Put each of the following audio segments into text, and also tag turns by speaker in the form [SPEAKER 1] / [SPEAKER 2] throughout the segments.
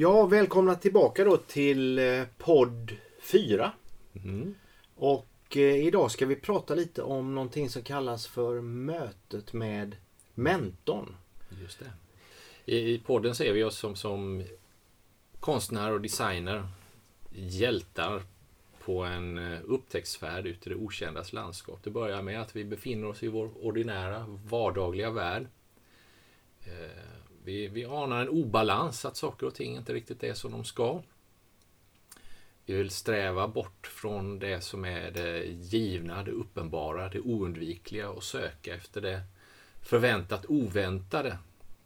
[SPEAKER 1] Ja, välkomna tillbaka då till eh, podd 4.
[SPEAKER 2] Mm.
[SPEAKER 1] Och eh, idag ska vi prata lite om någonting som kallas för mötet med mentorn.
[SPEAKER 2] Just det. I, podden ser vi oss som, som konstnär och designer, hjältar på en eh, upptäcktsfärd ut i det okändas landskap. Det börjar med att vi befinner oss i vår ordinära vardagliga värld. Vi, vi anar en obalans, att saker och ting inte riktigt är som de ska. Vi vill sträva bort från det som är det givna, det uppenbara, det oundvikliga och söka efter det förväntat oväntade.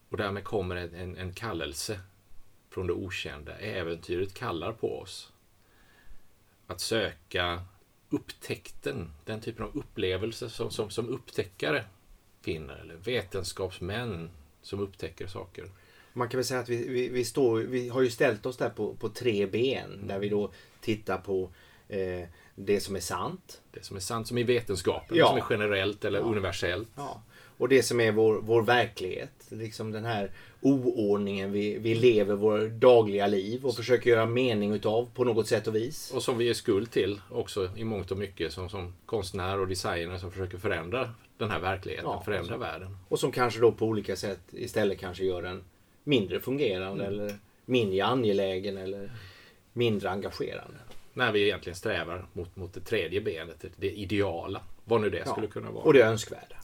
[SPEAKER 2] Och därmed kommer en, en, en kallelse från det okända. Äventyret kallar på oss. Att söka upptäckten, den typen av upplevelser som, som, som upptäckare finner, eller vetenskapsmän som upptäcker saker.
[SPEAKER 1] Man kan väl säga att vi, vi, vi, står, vi har ju ställt oss där på, på tre ben. Där vi då tittar på eh, det som är sant.
[SPEAKER 2] Det som är sant, som i vetenskapen,
[SPEAKER 1] Ja.
[SPEAKER 2] som är generellt eller
[SPEAKER 1] Ja.
[SPEAKER 2] universellt.
[SPEAKER 1] Ja. Och det som är vår, vår verklighet. Liksom den här oordningen vi, vi lever vår dagliga liv och försöker göra mening utav på något sätt och vis.
[SPEAKER 2] Och som vi är skuld till också i mångt och mycket som, som konstnär och designer som försöker förändra den här verkligheten,
[SPEAKER 1] Ja,
[SPEAKER 2] förändra världen.
[SPEAKER 1] Och som kanske då på olika sätt istället kanske gör den mindre fungerande eller mindre angelägen eller mindre engagerande.
[SPEAKER 2] När vi egentligen strävar mot, mot det tredje benet, det ideala. Vad nu det
[SPEAKER 1] Ja.
[SPEAKER 2] skulle kunna vara.
[SPEAKER 1] Och det önskvärda.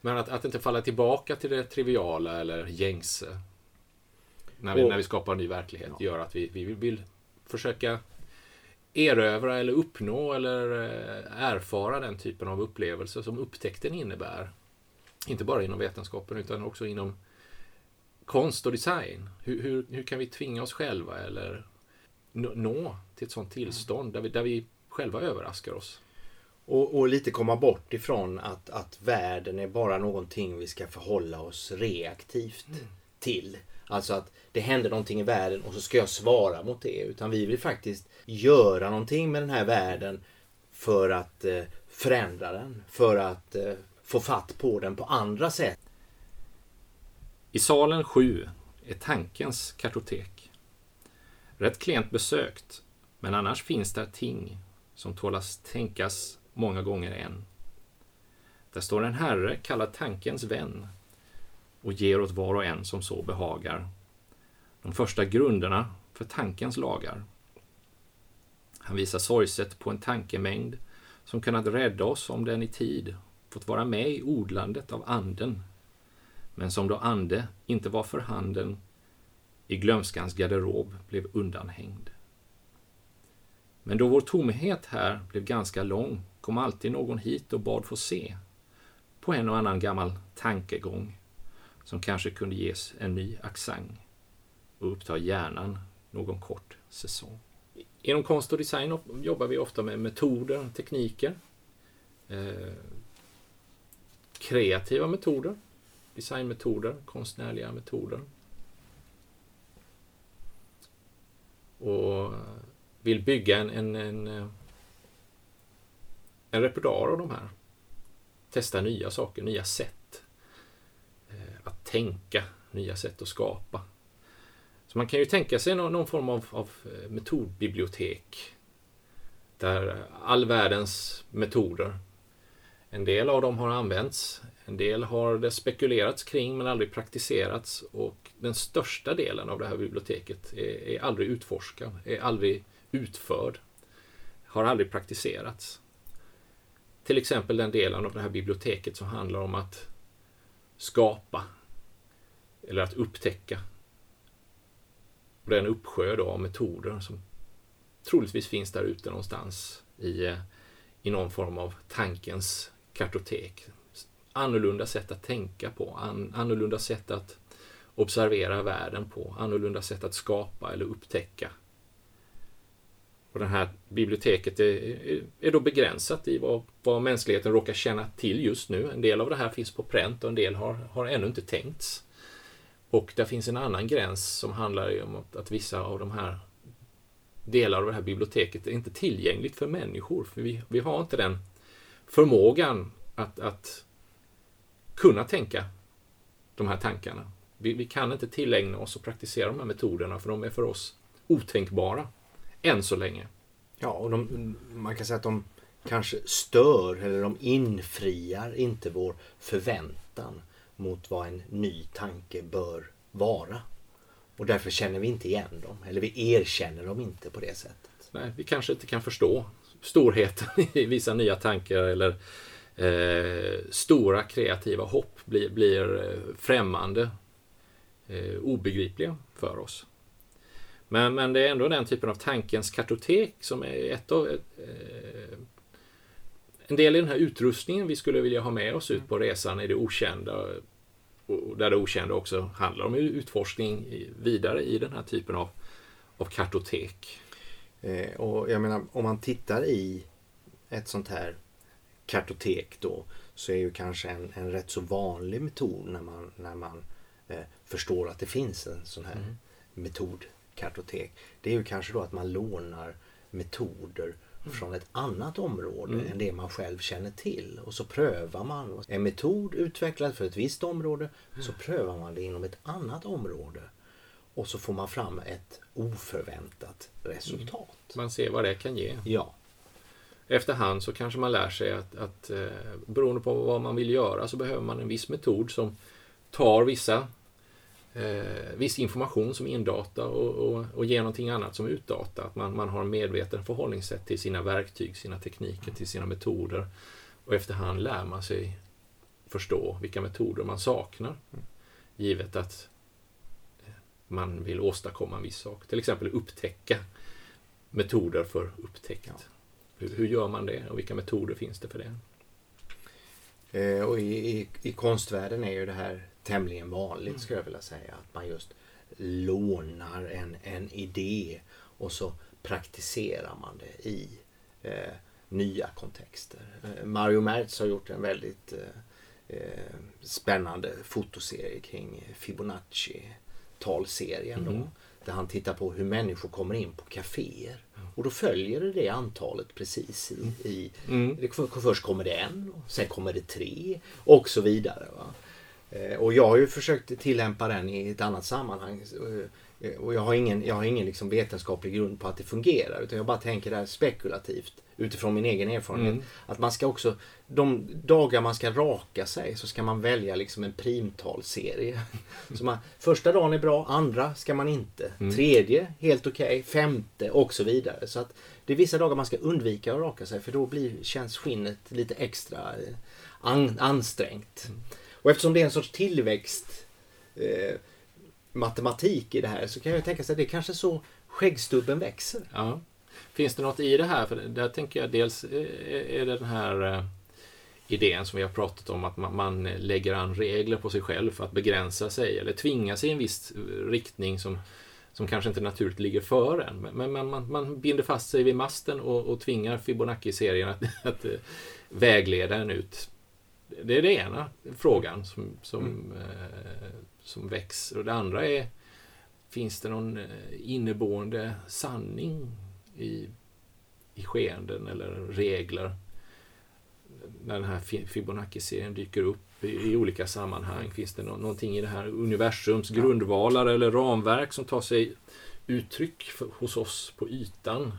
[SPEAKER 2] Men att, att inte falla tillbaka till det triviala eller gängse när vi,
[SPEAKER 1] Och-
[SPEAKER 2] när vi skapar en ny verklighet gör att vi, vi vill, vill försöka erövra eller uppnå eller eh, erfara den typen av upplevelser som upptäckten innebär. Inte bara inom vetenskapen utan också inom konst och design. Hur, hur, hur kan vi tvinga oss själva eller nå, till ett sånt tillstånd där vi, där vi själva överraskar oss?
[SPEAKER 1] Och, och lite komma bort ifrån att, att världen är bara någonting vi ska förhålla oss reaktivt till. Alltså att det händer någonting i världen och så ska jag svara mot det. Utan vi vill faktiskt göra någonting med den här världen för att eh, förändra den. För att eh, få fatt på den på andra sätt.
[SPEAKER 2] I salen 7 är tankens kartotek. Rätt klent besökt, men annars finns där ting som tålas tänkas många gånger än. Där står en herre kallad tankens vän och ger åt var och en som så behagar de första grunderna för tankens lagar. Han visar sorgset på en tankemängd som kunnat rädda oss om den i tid fått vara med i odlandet av anden men som då ande inte var för handen i glömskans garderob blev undanhängd. Men då vår tomhet här blev ganska lång kom alltid någon hit och bad få se på en och annan gammal tankegång som kanske kunde ges en ny accent och uppta hjärnan någon kort säsong. Inom konst och design jobbar vi ofta med metoder, tekniker, eh, kreativa metoder designmetoder, konstnärliga metoder. Och vill bygga en, en, en, eh, en repertoar av de här. Testa nya saker, nya sätt att tänka, nya sätt att skapa. Så man kan ju tänka sig någon, någon form av, av eh, metodbibliotek där all världens metoder en del av dem har använts, en del har det spekulerats kring men aldrig praktiserats och den största delen av det här biblioteket är, är aldrig utforskad, är aldrig utförd, har aldrig praktiserats. Till exempel den delen av det här biblioteket som handlar om att skapa eller att upptäcka. Och det är en uppsjö då av metoder som troligtvis finns där ute någonstans i, eh, i någon form av tankens kartotek. Annorlunda sätt att tänka på, an, annorlunda sätt att observera världen på, annorlunda sätt att skapa eller upptäcka. Och det här biblioteket är, är, är då begränsat i vad, vad mänskligheten råkar känna till just nu. En del av det här finns på pränt och en del har, har ännu inte tänkts. Och där finns en annan gräns som handlar om att, att vissa av de här delar av det här biblioteket är inte tillgängligt för människor. För vi, vi har inte den förmågan att, att kunna tänka de här tankarna. Vi, vi kan inte tillägna oss och praktisera de här metoderna för de är för oss otänkbara. Än så länge.
[SPEAKER 1] Ja, och de, man kan säga att de kanske stör eller de infriar inte vår förväntan mot vad en ny tanke bör vara. Och därför känner vi inte igen dem, eller vi erkänner dem inte på det sättet.
[SPEAKER 2] Nej, vi kanske inte kan förstå storheten i vissa nya tankar eller eh, stora kreativa hopp blir, blir främmande, eh, obegripliga för oss. Men, men det är ändå den typen av tankens kartotek som är ett av eh, en del i den här utrustningen vi skulle vilja ha med oss ut på resan i det okända och där det okända också handlar om utforskning vidare i den här typen av, av kartotek.
[SPEAKER 1] Eh, och jag menar om man tittar i ett sånt här kartotek då så är ju kanske en, en rätt så vanlig metod när man, när man eh, förstår att det finns en sån här mm. metodkartotek. Det är ju kanske då att man lånar metoder. Från ett annat område mm. än det man själv känner till. Och så prövar man en metod utvecklad för ett visst område. Så prövar man det inom ett annat område. Och så får man fram ett oförväntat resultat.
[SPEAKER 2] Man ser vad det kan ge.
[SPEAKER 1] Ja.
[SPEAKER 2] Efterhand så kanske man lär sig att, att eh, beroende på vad man vill göra så behöver man en viss metod som tar vissa eh, viss information som indata och, och, och ger någonting annat som utdata. Att man, man har en medveten förhållningssätt till sina verktyg, sina tekniker, till sina metoder. Och efterhand lär man sig förstå vilka metoder man saknar. Givet att man vill åstadkomma en viss sak. Till exempel upptäcka metoder för upptäckt. Ja. Hur, hur, gör man det och vilka metoder finns det för det?
[SPEAKER 1] Eh, och i, i, I konstvärlden är ju det här tämligen vanligt mm. skulle jag vilja säga. Att man just lånar en, en idé och så praktiserar man det i eh, nya kontexter. Eh, Mario Merz har gjort en väldigt eh, eh spännande fotoserie kring Fibonacci talserien då. Mm. Där han tittar på hur människor kommer in på kaféer. Och då följer det det antalet precis i... i mm. först kommer det en, och sen kommer det tre och så vidare. Va? Eh, och jag har ju försökt tillämpa den i ett annat sammanhang. Eh, och jag har ingen, jag har ingen liksom vetenskaplig grund på att det fungerar. Utan jag bara tänker där spekulativt utifrån min egen erfarenhet. Mm. Att man ska också, de dagar man ska raka sig så ska man välja liksom en primtalserie. så man, första dagen är bra, andra ska man inte. Mm. Tredje, helt okej. Okay, femte och så vidare. Så att det är vissa dagar man ska undvika att raka sig för då blir, känns skinnet lite extra eh, an, ansträngt. Mm. Och eftersom det är en sorts tillväxt eh, matematik i det här så kan jag tänka sig att det är kanske så skäggstubben växer.
[SPEAKER 2] Ja. Finns det något i det här? För där tänker jag dels eh, är det den här eh, idén som vi har pratat om att man, lägger an regler på sig själv för att begränsa sig eller tvinga sig i en viss eh, riktning som, som kanske inte naturligt ligger för en. Men man, man, man binder fast sig vid masten och, och tvingar Fibonacci-serien att, att vägleda en ut. Det är den ena frågan som, som, mm. eh, som växer. Och det andra är, finns det någon eh, inneboende sanning i, i skeenden eller regler. När den här Fibonacci-serien dyker upp i, i, olika sammanhang. Finns det no någonting i det här universums grundvalar eller ramverk som tar sig uttryck för, hos oss på ytan?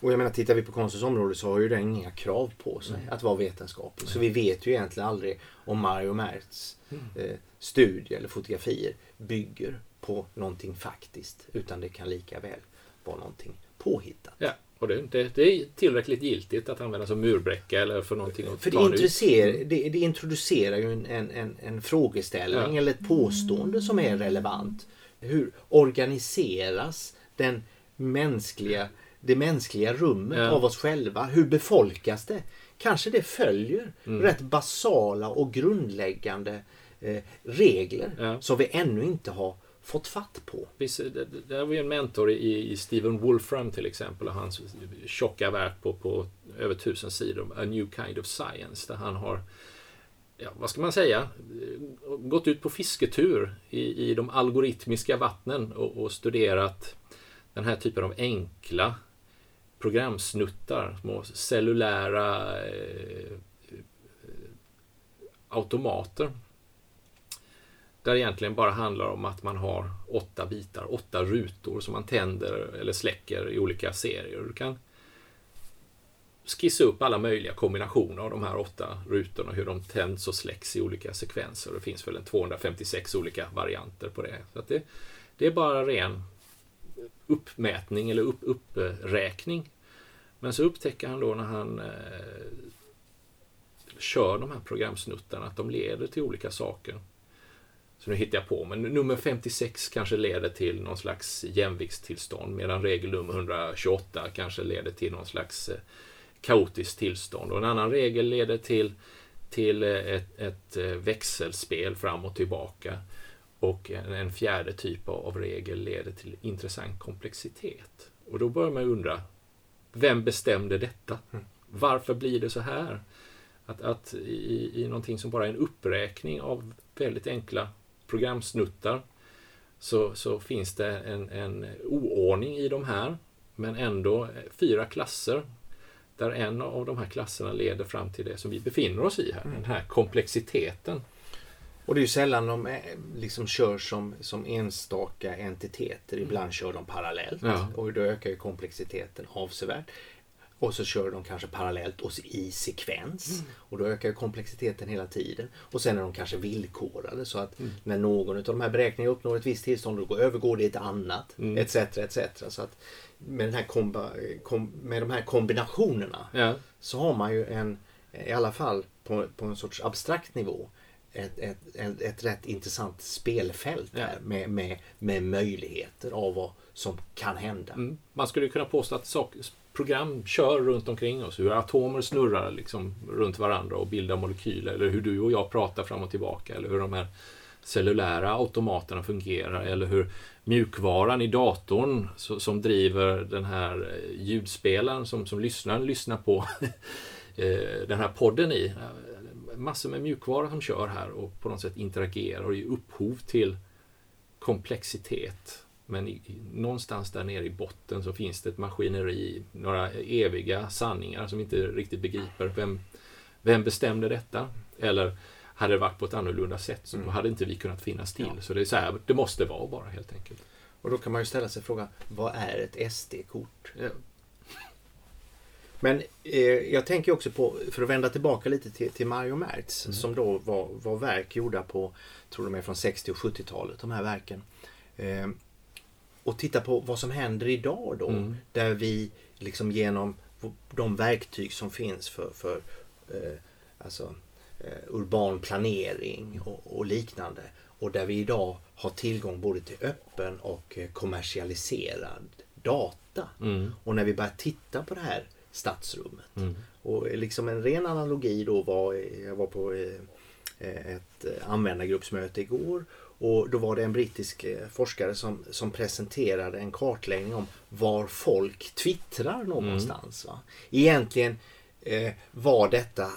[SPEAKER 1] Och jag menar, tittar vi på konstens område så har ju den inga krav på sig mm. att vara vetenskaplig. Så vi vet ju egentligen aldrig om Mario Merz mm. eh, studie eller fotografier bygger på någonting faktiskt. Utan det kan lika väl vara någonting påhittat.
[SPEAKER 2] Ja. Och det, det, det, är tillräckligt giltigt att använda som murbräcka eller för någonting att
[SPEAKER 1] För det, introducerar, det, det, introducerar ju en, en, en frågeställning ja. eller ett påstående som är relevant. Hur organiseras den mänskliga, det mänskliga rummet ja. av oss själva? Hur befolkas det? Kanske det följer mm. rätt basala och grundläggande eh, regler ja. som vi ännu inte har fått fatt på.
[SPEAKER 2] det, det har vi en mentor i, i Stephen Wolfram till exempel och hans tjocka verk på, på över tusen sidor, A New Kind of Science, där han har ja, vad ska man säga, gått ut på fisketur i, i de algoritmiska vattnen och, och studerat den här typen av enkla programsnuttar, små cellulära eh, automater Där det egentligen bara handlar om att man har åtta bitar, åtta rutor som man tänder eller släcker i olika serier. Du kan skissa upp alla möjliga kombinationer av de här åtta rutorna, hur de tänds och släcks i olika sekvenser. Det finns väl en 256 olika varianter på det. Så det, det är bara ren uppmätning eller upp, uppräkning. Men så upptäcker han då när han eh, kör de här programsnuttarna att de leder till olika saker. Så nu hittar jag på, men nummer 56 kanske leder till någon slags jämviktstillstånd medan regel nummer 128 kanske leder till någon slags eh, kaotiskt tillstånd. Och en annan regel leder till, till eh, ett, ett eh, växelspel fram och tillbaka. Och en, en fjärde typ av regel leder till intressant komplexitet. Och då börjar man undra, vem bestämde detta? Mm. Varför blir det så här? Att, att i, i någonting som bara är en uppräkning av väldigt enkla programsnuttar så, så finns det en, en oordning i de här, men ändå fyra klasser där en av de här klasserna leder fram till det som vi befinner oss i här, mm. den här komplexiteten.
[SPEAKER 1] Och det är ju sällan de är, liksom kör som, som enstaka entiteter. Mm. Ibland kör de parallellt ja. och då ökar ju komplexiteten avsevärt. Och så kör de kanske parallellt och i sekvens. Mm. Och då ökar komplexiteten hela tiden. Och sen är de kanske villkorade så att mm. när någon av de här beräkningarna uppnår ett visst tillstånd då övergår det till ett annat. Mm. Etc. etc. Så att med, den här komba, kom, med de här kombinationerna ja. så har man ju en, i alla fall på, på en sorts abstrakt nivå, ett, ett, ett, ett rätt intressant spelfält ja. här med, med, med möjligheter av vad som kan hända. Mm.
[SPEAKER 2] Man skulle kunna påstå att sak, program kör runt omkring oss, hur atomer snurrar liksom runt varandra och bildar molekyler, eller hur du och jag pratar fram och tillbaka, eller hur de här cellulära automaterna fungerar, eller hur mjukvaran i datorn som driver den här eh, ljudspelaren som, som lyssnaren lyssnar på eh, den här podden i. Massor med mjukvara som kör här och på något sätt interagerar och ger upphov till komplexitet. Men i, någonstans där nere i botten så finns det ett maskineri, några eviga sanningar som inte riktigt begriper vem, vem bestämde detta? Eller hade det varit på ett annorlunda sätt så mm. hade inte vi kunnat finnas till. Ja. Så det är så här, det måste vara bara helt enkelt.
[SPEAKER 1] Och då kan man ju ställa sig frågan, vad är ett SD-kort? Men eh, jag tänker också på, för att vända tillbaka lite till, till Mario Mertz mm. som då var, var verk gjorda på, tror de är från 60 och 70-talet, de här verken. Eh, och titta på vad som händer idag då, mm. där vi liksom genom de verktyg som finns för, för eh, alltså, eh, urban planering och, och, liknande. Och där vi idag har tillgång både till öppen och eh, kommersialiserad data. Mm. Och när vi börjar titta på det här stadsrummet. Mm. Och liksom en ren analogi då var, jag var på eh, ett användargruppsmöte igår och då var det en brittisk forskare som, som presenterade en kartläggning om var folk twittrar någonstans. Mm. Va? Egentligen eh, var detta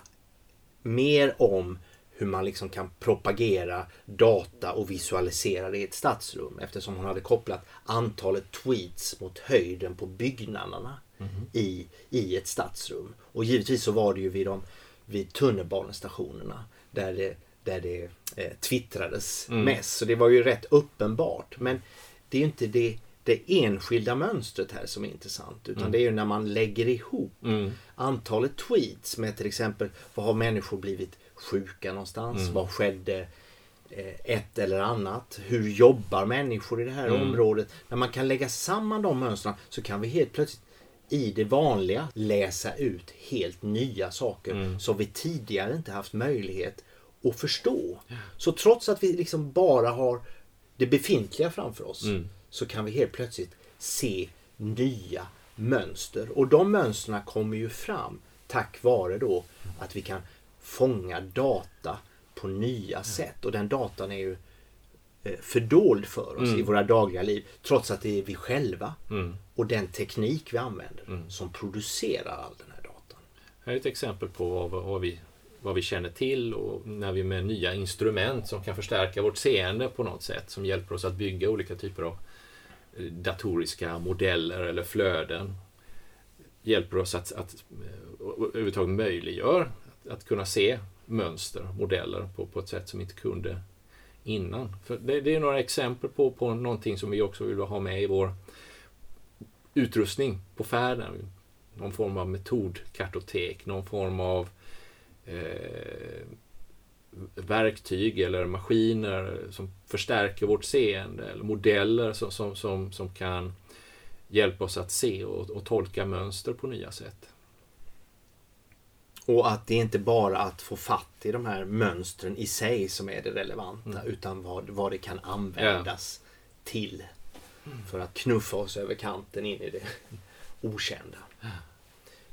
[SPEAKER 1] mer om hur man liksom kan propagera data och visualisera det i ett stadsrum eftersom hon hade kopplat antalet tweets mot höjden på byggnaderna mm. i, i ett stadsrum. Och givetvis så var det ju vid, de, vid tunnelbanestationerna där det, där det eh, twittrades mm. mest. Så det var ju rätt uppenbart. Men det är ju inte det, det enskilda mönstret här som är intressant. Utan mm. det är ju när man lägger ihop mm. antalet tweets med till exempel vad har människor blivit sjuka någonstans? Mm. Vad skedde eh, ett eller annat? Hur jobbar människor i det här mm. området? När man kan lägga samman de mönstren så kan vi helt plötsligt i det vanliga läsa ut helt nya saker mm. som vi tidigare inte haft möjlighet att förstå. Ja. Så trots att vi liksom bara har det befintliga framför oss mm. så kan vi helt plötsligt se nya mönster. Och de mönstren kommer ju fram tack vare då att vi kan fånga data på nya ja. sätt. Och den datan är ju eh, fördold för oss mm. i våra dagliga liv. Trots att det är vi själva mm. Och den teknik vi använder mm. som producerar all den här datan.
[SPEAKER 2] Här är ett exempel på vad, vad, vi, vad vi känner till och när vi med nya instrument som kan förstärka vårt seende på något sätt som hjälper oss att bygga olika typer av eh, datoriska modeller eller flöden hjälper oss att, att eh, överhuvudtaget möjliggör att kunna se mönster, modeller på, på ett sätt som inte kunde innan. För det, det är några exempel på, på någonting som vi också vill ha med i vår utrustning på färden. Någon form av metodkartotek, någon form av eh, verktyg eller maskiner som förstärker vårt seende eller modeller som, som, som, som kan hjälpa oss att se och, och tolka mönster på nya sätt.
[SPEAKER 1] Och att det inte bara att få fatt i de här mönstren i sig som är det relevanta mm. utan vad, vad det kan användas ja. till. För att knuffa oss över kanten in i det okända. Ja.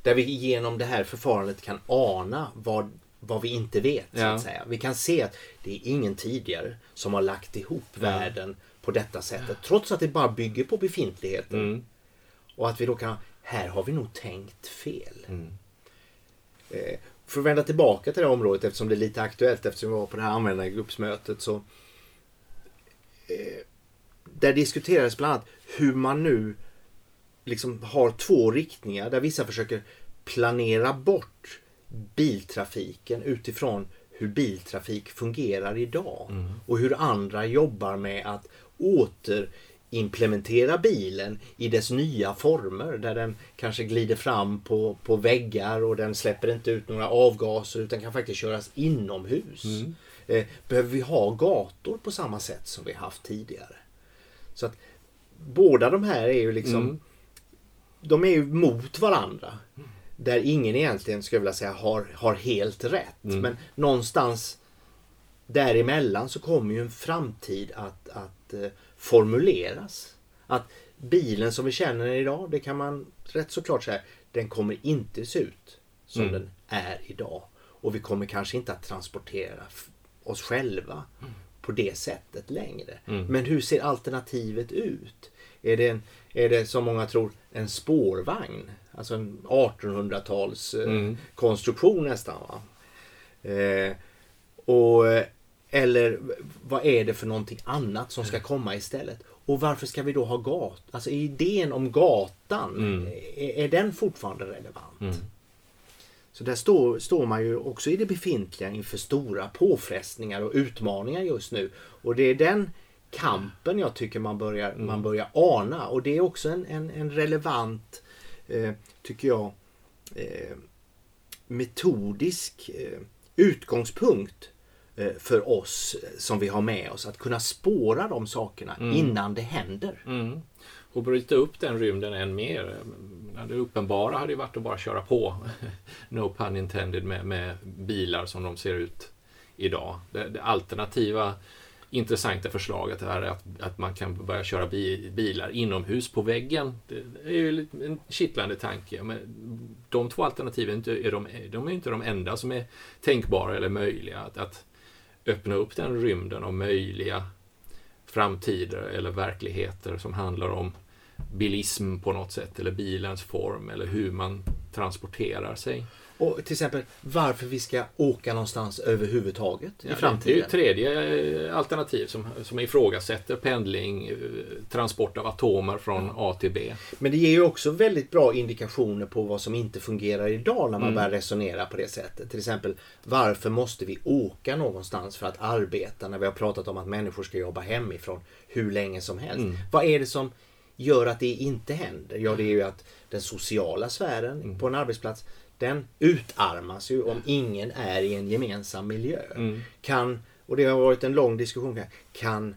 [SPEAKER 1] Där vi genom det här förfarandet kan ana vad, vad vi inte vet. Ja. Så att säga. Vi kan se att det är ingen tidigare som har lagt ihop världen på detta sättet. Trots att det bara bygger på befintligheten. Mm. Och att vi då kan, här har vi nog tänkt fel. Mm. Eh, för att vända tillbaka till det här området eftersom det är lite aktuellt eftersom vi var på det här användargruppsmötet så eh, där diskuterades bland annat hur man nu liksom har två riktningar där vissa försöker planera bort biltrafiken utifrån hur biltrafik fungerar idag. Mm. Och hur andra jobbar med att åter implementera bilen i dess nya former där den kanske glider fram på, på väggar och den släpper inte ut några avgaser utan kan faktiskt köras inomhus. Mm. Eh, behöver vi ha gator på samma sätt som vi haft tidigare? Så att båda de här är ju liksom mm. De är ju mot varandra. Där ingen egentligen, skulle jag vilja säga, har, har helt rätt. Mm. Men någonstans däremellan så kommer ju en framtid att, att uh, formuleras. Att bilen som vi känner den idag, det kan man rätt så klart säga, den kommer inte se ut som mm. den är idag. Och vi kommer kanske inte att transportera oss själva mm. På det sättet längre. Mm. Men hur ser alternativet ut? Är det, en, är det som många tror en spårvagn? Alltså en 1800-tals eh, mm. konstruktion nästan. Va? Eh, och eller vad är det för någonting annat som ska mm. komma istället? Och varför ska vi då ha gatan? Alltså idén om gatan, mm. är, är, den fortfarande relevant? Så där står, står man ju också i det befintliga inför stora påfrestningar och utmaningar just nu. Och det är den kampen jag tycker man börjar, mm. man börjar ana. Och det är också en, en, en relevant, eh, tycker jag, eh, metodisk eh, utgångspunkt för oss som vi har med oss. Att kunna spåra de sakerna mm. innan det händer.
[SPEAKER 2] Mm. Och bryta upp den rymden än mer. Det uppenbara hade ju varit att bara köra på, no pun intended, med, med bilar som de ser ut idag. Det, det alternativa intressanta förslaget är att, att man kan börja köra bi, bilar inomhus på väggen. Det är ju en kittlande tanke. Men de två alternativen är, de, de är inte de enda som är tänkbara eller möjliga. Att, att öppna upp den rymden av möjliga framtider eller verkligheter som handlar om bilism på något sätt eller bilens form eller hur man transporterar sig.
[SPEAKER 1] Och till exempel varför vi ska åka någonstans överhuvudtaget ja, i framtiden.
[SPEAKER 2] Det är ju tredje eh, alternativ som, som ifrågasätter pendling, eh, transport av atomer från A till B.
[SPEAKER 1] Men det ger ju också väldigt bra indikationer på vad som inte fungerar idag när man mm. börjar resonera på det sättet. Till exempel varför måste vi åka någonstans för att arbeta när vi har pratat om att människor ska jobba hemifrån hur länge som helst. Mm. Vad är det som gör att det inte händer? Ja, det är ju att den sociala sfären mm. på en arbetsplats den utarmas ju om ingen är i en gemensam miljö. Mm. Kan, och det har varit en lång diskussion, kan,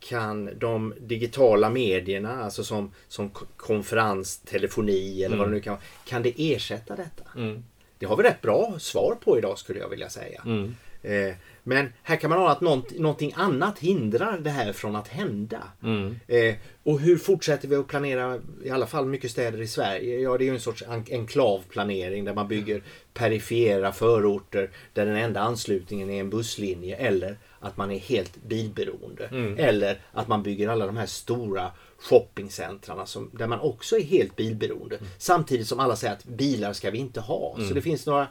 [SPEAKER 1] kan de digitala medierna, alltså som, som konferens, telefoni eller mm. vad det nu kan vara, kan det ersätta detta? Mm. Det har vi rätt bra svar på idag skulle jag vilja säga. Mm. Eh, men här kan man ana att något, någonting annat hindrar det här från att hända. Mm. Eh, och hur fortsätter vi att planera, i alla fall mycket städer i Sverige? Ja, det är ju en sorts enklavplanering där man bygger perifera förorter där den enda anslutningen är en busslinje eller att man är helt bilberoende. Mm. Eller att man bygger alla de här stora shoppingcentrarna som, där man också är helt bilberoende. Mm. Samtidigt som alla säger att bilar ska vi inte ha. Så mm. det finns några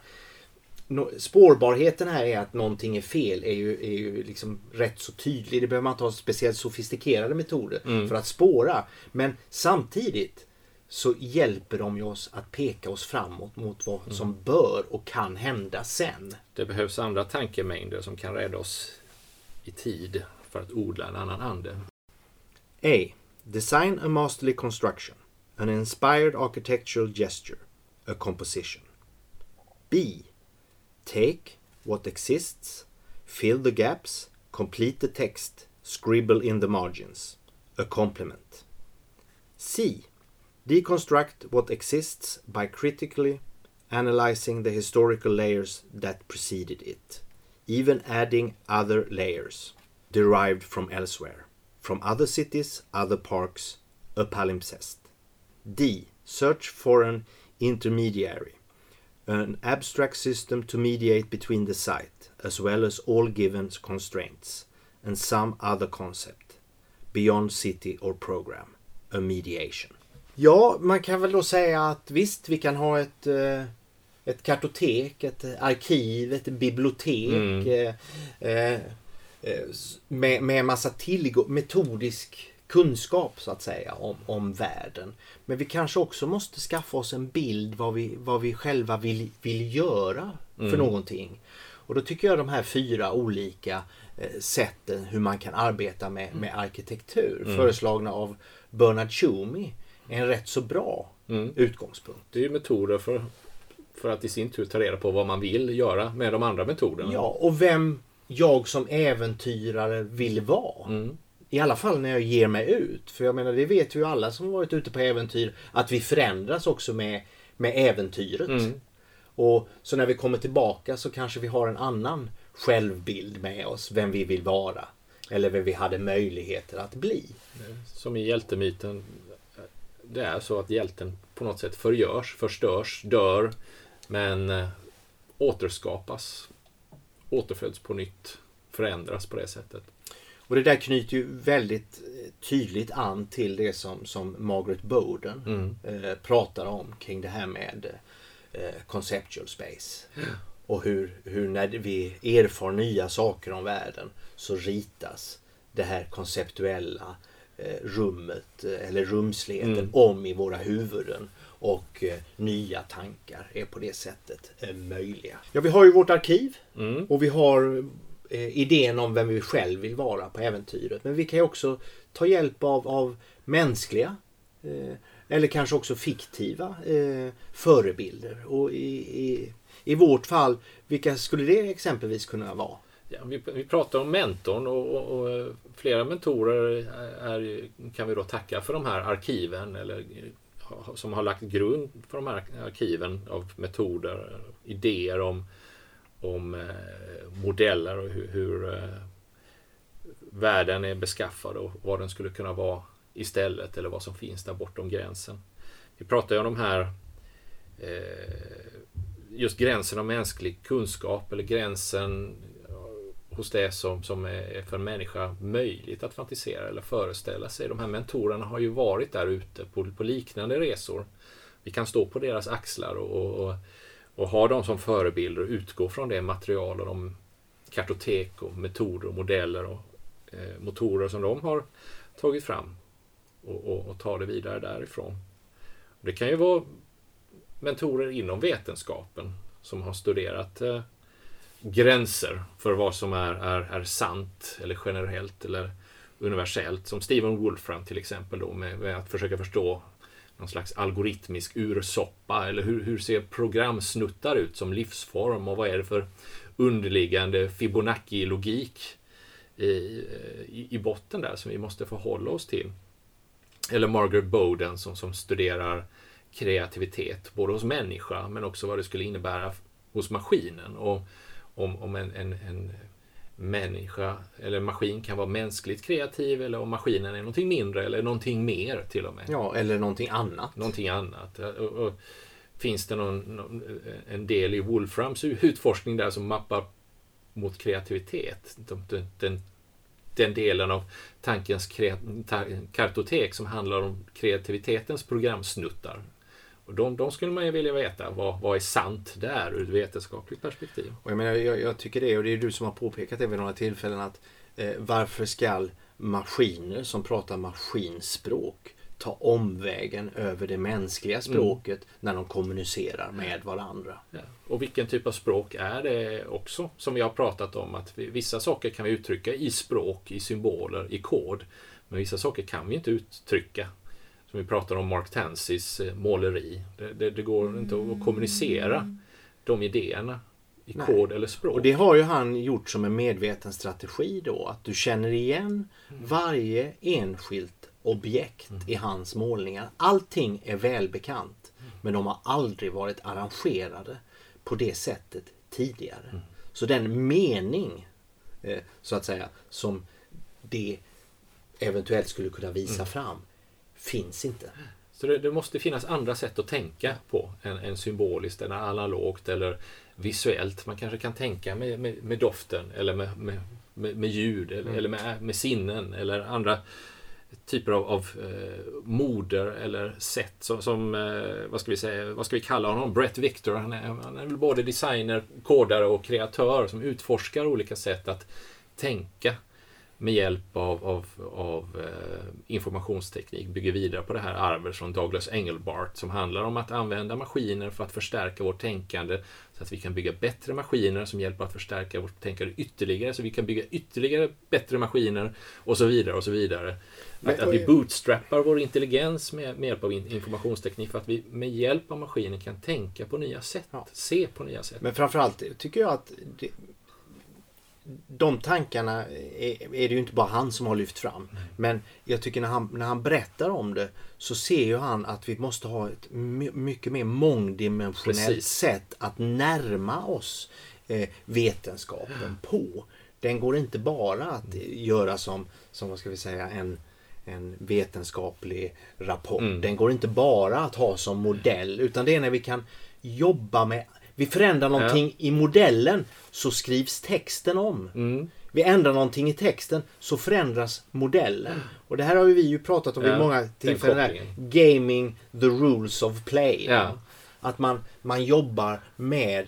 [SPEAKER 1] spårbarheten här är att någonting är fel är ju, är ju liksom rätt så tydlig. Det behöver man inte ha speciellt sofistikerade metoder mm. för att spåra. Men samtidigt så hjälper de oss att peka oss framåt mot vad mm. som bör och kan hända sen.
[SPEAKER 2] Det behövs andra tankemängder som kan rädda oss i tid för att odla en annan ande.
[SPEAKER 1] A. Design a masterly construction. An inspired architectural gesture. A composition. B. Take what exists, fill the gaps, complete the text, scribble in the margins. A complement. C. Deconstruct what exists by critically analyzing the historical layers that preceded it, even adding other layers derived from elsewhere, from other cities, other parks, a palimpsest. D. Search for an intermediary, an abstract system to mediate between the site, as well as all given constraints, and some other concept, beyond city or program, a mediation. Ja, man kan väl då säga att visst, vi kan ha ett, eh, ett kartotek, ett arkiv, ett bibliotek
[SPEAKER 2] Mm.
[SPEAKER 1] eh, eh, med, med massa tillgång, metodisk kunskap så att säga om, om världen. Men vi kanske också måste skaffa oss en bild vad vi, vad vi själva vill, vill göra för
[SPEAKER 2] Mm.
[SPEAKER 1] någonting. Och då tycker jag de här fyra olika eh, sätten hur man kan arbeta med, med arkitektur
[SPEAKER 2] Mm.
[SPEAKER 1] föreslagna av Bernard Tschumi är en rätt så bra
[SPEAKER 2] Mm.
[SPEAKER 1] utgångspunkt.
[SPEAKER 2] Det är ju metoder för, för att i sin tur ta reda på vad man vill göra med de andra metoderna.
[SPEAKER 1] Ja, och vem jag som äventyrare vill vara.
[SPEAKER 2] Mm.
[SPEAKER 1] I alla fall när jag ger mig ut. För jag menar, det vet ju alla som varit ute på äventyr att vi förändras också med, med äventyret.
[SPEAKER 2] Mm.
[SPEAKER 1] Och Så när vi kommer tillbaka så kanske vi har en annan självbild med oss. Vem vi vill vara. Eller vem vi hade möjligheter att bli.
[SPEAKER 2] Som i hjältemyten. Det är så att hjälten på något sätt förgörs, förstörs, dör. Men eh, återskapas. Återföds på nytt. Förändras på det sättet.
[SPEAKER 1] Och det där knyter ju väldigt eh, tydligt an till det som, som Margaret Bowden
[SPEAKER 2] Mm.
[SPEAKER 1] eh, pratar om kring det här med eh, conceptual space. Och hur, hur när vi erfar nya saker om världen så ritas det här konceptuella eh, rummet eh, eller rumsligheten
[SPEAKER 2] Mm.
[SPEAKER 1] om i våra huvuden. Och eh, nya tankar är på det sättet eh, möjliga. Ja, vi har ju vårt arkiv
[SPEAKER 2] Mm.
[SPEAKER 1] och vi har Eh, idén om vem vi själv vill vara på äventyret. Men vi kan ju också ta hjälp av, av mänskliga eh, eller kanske också fiktiva eh, förebilder. Och i, i, i vårt fall, vilka skulle det exempelvis kunna vara?
[SPEAKER 2] Ja, vi, vi pratar om mentorn och, och, och eh, flera mentorer eh, är, kan vi då tacka för de här arkiven eller som har lagt grund för de här arkiven av metoder, idéer om, om eh, modeller och hur, hur eh, världen är beskaffad och vad den skulle kunna vara istället eller vad som finns där bortom gränsen. Vi pratar ju om de här eh, just gränsen av mänsklig kunskap eller gränsen eh, hos det som, som är för en människa möjligt att fantisera eller föreställa sig. De här mentorerna har ju varit där ute på, på liknande resor. Vi kan stå på deras axlar och, och, och och ha dem som förebilder och utgå från det material och de kartotek och metoder och modeller och eh, motorer som de har tagit fram och, och, och ta det vidare därifrån. Det kan ju vara mentorer inom vetenskapen som har studerat eh, gränser för vad som är, är, är sant eller generellt eller universellt. Som Stephen Wolfram till exempel då med, med att försöka förstå någon slags algoritmisk ursoppa eller hur, hur ser programsnuttar ut som livsform och vad är det för underliggande Fibonacci-logik i, i, i botten där som vi måste förhålla oss till. Eller Margaret Bowden som, som studerar kreativitet, både hos människa men också vad det skulle innebära hos maskinen. Och om, om en, en, en människa eller maskin kan vara mänskligt kreativ eller om maskinen är någonting mindre eller någonting mer till och med.
[SPEAKER 1] Ja, eller någonting annat.
[SPEAKER 2] Någonting annat. Och, och, finns det någon, en del i Wolframs utforskning där som mappar mot kreativitet? De, den, den, den delen av tankens krea, ta, kartotek som handlar om kreativitetens programsnuttar. Och de, de skulle man ju vilja veta. Vad, vad är sant där ur ett vetenskapligt perspektiv?
[SPEAKER 1] Och jag, menar, jag, jag tycker det, och det är du som har påpekat det vid några tillfällen, att eh, varför skall maskiner som pratar maskinspråk ta omvägen över det mänskliga språket mm. när de kommunicerar med varandra.
[SPEAKER 2] Ja. Och vilken typ av språk är det också? Som vi har pratat om att vi, vissa saker kan vi uttrycka i språk, i symboler, i kod. Men vissa saker kan vi inte uttrycka. Som vi pratar om Mark Tansis eh, måleri. Det, det, det går mm. inte att kommunicera de idéerna i Nej. kod eller språk.
[SPEAKER 1] Och det har ju han gjort som en medveten strategi då. Att du känner igen mm. varje enskilt objekt mm. i hans målningar. Allting är välbekant. Mm. Men de har aldrig varit arrangerade på det sättet tidigare. Mm. Så den mening eh, så att säga som det eventuellt skulle kunna visa mm. fram finns inte.
[SPEAKER 2] Så det, det, måste finnas andra sätt att tänka på än, än symboliskt, än analogt eller visuellt. Man kanske kan tänka med, med, med doften eller med, med, med ljud eller, mm. eller med, med sinnen eller andra typer av, av eh, moder eller sätt som, som eh, vad ska vi säga, vad ska vi kalla honom? Brett Victor, han är, han är väl både designer, kodare och kreatör som utforskar olika sätt att tänka med hjälp av, av, av eh, informationsteknik bygger vidare på det här arvet från Douglas Engelbart som handlar om att använda maskiner för att förstärka vårt tänkande så att vi kan bygga bättre maskiner som hjälper att förstärka vårt tänkande ytterligare så vi kan bygga ytterligare bättre maskiner och så vidare och så vidare. Att, att vi bootstrappar vår intelligens med, med hjälp av informationsteknik för att vi med hjälp av maskinen kan tänka på nya sätt, ja. se på nya sätt.
[SPEAKER 1] Men framförallt tycker jag att det, de tankarna är, är det ju inte bara han som har lyft fram. Nej. Men jag tycker när han, när han berättar om det så ser ju han att vi måste ha ett mycket mer mångdimensionellt Precis. sätt att närma oss eh, vetenskapen på. Den går inte bara att göra som, som vad ska vi säga, en, en vetenskaplig rapport. Mm. Den går inte bara att ha som modell utan det är när vi kan jobba med vi förändrar någonting ja. i modellen så skrivs texten om. Mm. Vi ändrar någonting i texten så förändras modellen. Och det här har vi ju pratat om ja, vid många tillfällen. Gaming the rules of play. Ja. Att man, man jobbar med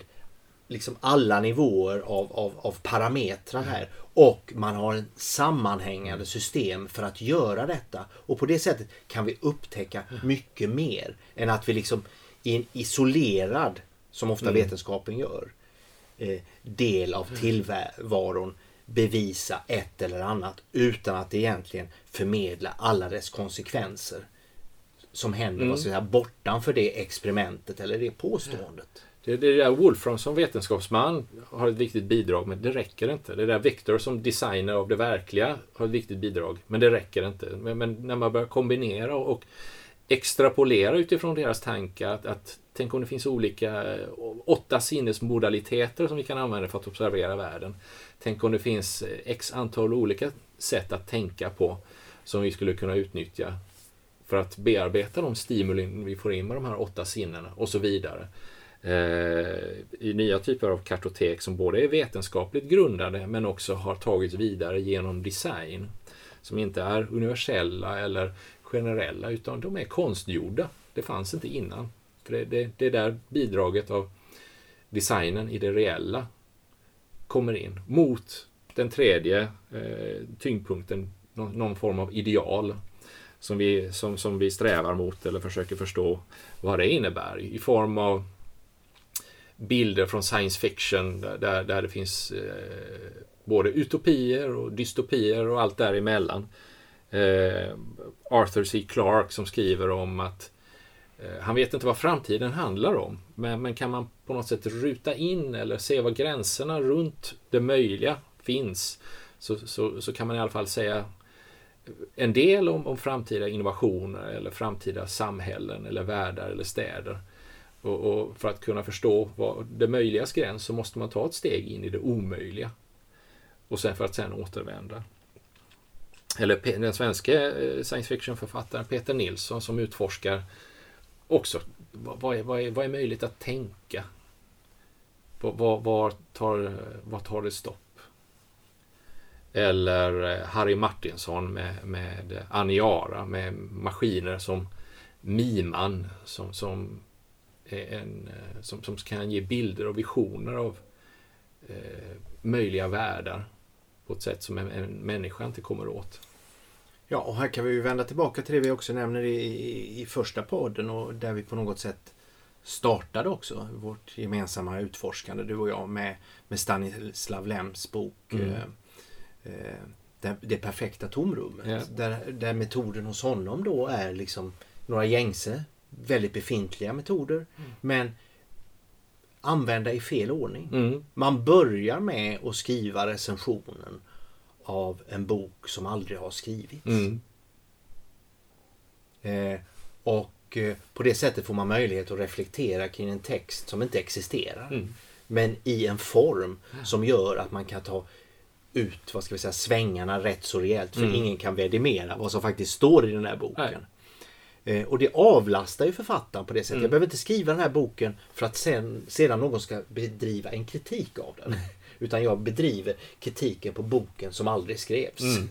[SPEAKER 1] liksom alla nivåer av, av, av parametrar här. Och man har en sammanhängande system för att göra detta. Och på det sättet kan vi upptäcka mycket mer än att vi liksom i en isolerad som ofta mm. vetenskapen gör, eh, del av tillvaron bevisa ett eller annat utan att egentligen förmedla alla dess konsekvenser som händer mm. säga, bortanför det experimentet eller det påståendet.
[SPEAKER 2] Det, det där Wolfram som vetenskapsman har ett viktigt bidrag, men det räcker inte. Det där Victor som designer av det verkliga har ett viktigt bidrag, men det räcker inte. Men, men när man börjar kombinera och extrapolera utifrån deras tankar, att, att Tänk om det finns olika eh, åtta sinnesmodaliteter som vi kan använda för att observera världen. Tänk om det finns eh, x antal olika sätt att tänka på som vi skulle kunna utnyttja för att bearbeta de stimulin vi får in med de här åtta sinnena och så vidare. Eh, I nya typer av kartotek som både är vetenskapligt grundade men också har tagits vidare genom design. Som inte är universella eller generella utan de är konstgjorda. Det fanns inte innan. För det, det, det är där bidraget av designen i det reella kommer in. Mot den tredje eh, tyngdpunkten, någon, någon, form av ideal som vi, som, som vi strävar mot eller försöker förstå vad det innebär i form av bilder från science fiction där, där det finns eh, både utopier och dystopier och allt däremellan. Eh, Arthur C. Clarke som skriver om att Eh, Eh, han vet inte vad framtiden handlar om, men, men kan man på något sätt ruta in eller se var gränserna runt det möjliga finns så, så, så kan man i alla fall säga en del om, om framtida innovationer eller framtida samhällen eller världar eller städer. Och, och, för att kunna förstå vad det möjligas gräns så måste man ta ett steg in i det omöjliga. Och sen för att sen återvända. Eller den svenska eh, science fiction-författaren Peter Nilsson som utforskar också, vad är, vad är, vad är möjligt att tänka? Var, var, tar, var tar det stopp? Eller eh, Harry Martinsson med, med Aniara, med maskiner som Miman, som, som, en, eh, som, som kan ge bilder och visioner av eh, möjliga världar på ett sätt som en, en människa inte kommer åt.
[SPEAKER 1] Ja, och här kan vi vända tillbaka till det vi också nämner i, i, i första podden och där vi på något sätt startade också vårt gemensamma utforskande, du och jag, med, med Stanislav Lems bok
[SPEAKER 2] Mm.
[SPEAKER 1] eh, eh, det, det perfekta tomrummet.
[SPEAKER 2] Ja.
[SPEAKER 1] Där, där metoden hos honom då är liksom några gängse, väldigt befintliga metoder, men använda i fel ordning.
[SPEAKER 2] Mm.
[SPEAKER 1] Man börjar med att skriva recensionen av en bok som aldrig har skrivits.
[SPEAKER 2] Mm.
[SPEAKER 1] Eh, och eh, på det sättet får man möjlighet att reflektera kring en text som inte existerar.
[SPEAKER 2] Mm.
[SPEAKER 1] Men i en form som gör att man kan ta ut vad ska vi säga, svängarna rätt så rejält. För
[SPEAKER 2] Mm.
[SPEAKER 1] ingen kan vidimera vad som faktiskt står i den här boken. Eh, och det avlastar ju författaren på det sättet.
[SPEAKER 2] Mm.
[SPEAKER 1] Jag behöver inte skriva den här boken för att sen, sedan någon ska bedriva en kritik av den. Utan jag bedriver kritiken på boken som aldrig skrevs.
[SPEAKER 2] Mm.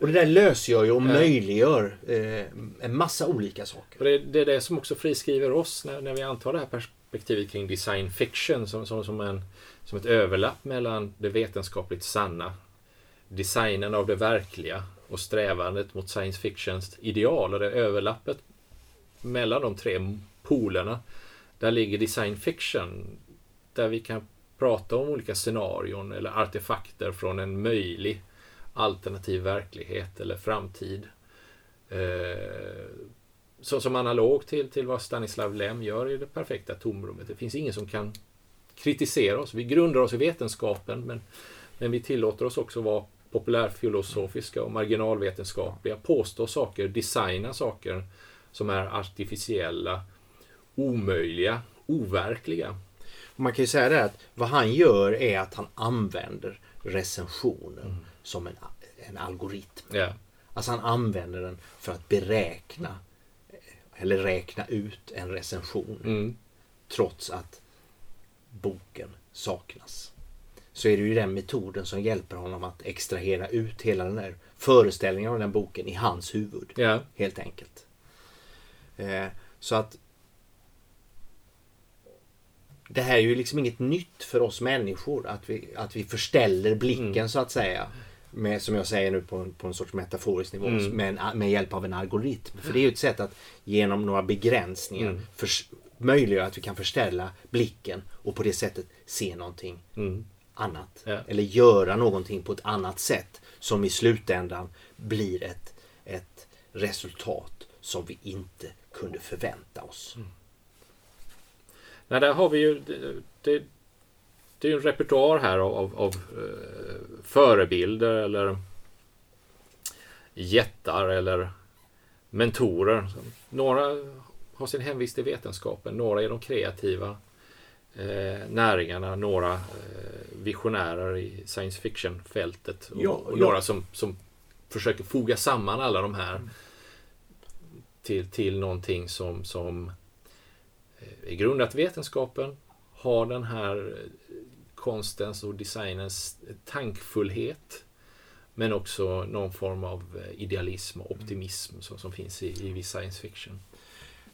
[SPEAKER 1] Och det där lösgör ju och möjliggör eh, en massa olika saker.
[SPEAKER 2] Och det, det är det som också friskriver oss när, när vi antar det här perspektivet kring design fiction som, som, som, en, som ett överlapp mellan det vetenskapligt sanna, designen av det verkliga och strävandet mot science fictions ideal. Och det överlappet mellan de tre polerna, där ligger design fiction. Där vi kan prata om olika scenarion eller artefakter från en möjlig alternativ verklighet eller framtid. Eh, så som analog till, till vad Stanislav Lem gör i det perfekta tomrummet. Det finns ingen som kan kritisera oss. Vi grundar oss i vetenskapen men, men vi tillåter oss också vara populärfilosofiska och marginalvetenskapliga, påstå saker, designa saker som är artificiella, omöjliga, overkliga.
[SPEAKER 1] Man kan ju säga det att vad han gör är att han använder recensionen som en, en algoritm.
[SPEAKER 2] Ja.
[SPEAKER 1] Alltså han använder den för att beräkna eller räkna ut en recension
[SPEAKER 2] Mm.
[SPEAKER 1] trots att boken saknas. Så är det ju den metoden som hjälper honom att extrahera ut hela den där föreställningen av den boken i hans huvud.
[SPEAKER 2] Ja.
[SPEAKER 1] Helt enkelt. Eh, så att det här är ju liksom inget nytt för oss människor att vi, att vi förställer blicken
[SPEAKER 2] Mm.
[SPEAKER 1] så att säga. Med, som jag säger nu på en, på en sorts metaforisk nivå
[SPEAKER 2] Mm.
[SPEAKER 1] med, med hjälp av en algoritm. För det är ju ett sätt att genom några begränsningar
[SPEAKER 2] Mm.
[SPEAKER 1] förs- möjliggöra att vi kan förställa blicken och på det sättet se någonting
[SPEAKER 2] Mm.
[SPEAKER 1] annat.
[SPEAKER 2] Ja.
[SPEAKER 1] Eller göra någonting på ett annat sätt som i slutändan blir ett, ett resultat som vi inte kunde förvänta oss.
[SPEAKER 2] Nej, där har vi ju... Det, det, det är ju en repertoar här av, av, av eh, förebilder eller jättar eller mentorer. Några har sin hemvist i vetenskapen, några i de kreativa eh, näringarna, några eh, visionärer i science fiction-fältet och,
[SPEAKER 1] Ja,
[SPEAKER 2] och
[SPEAKER 1] ja.
[SPEAKER 2] några som, som försöker foga samman alla de här till, till någonting som, som är grundat i vetenskapen, har den här konstens och designens tankfullhet men också någon form av idealism och optimism som, som finns i, i viss science fiction.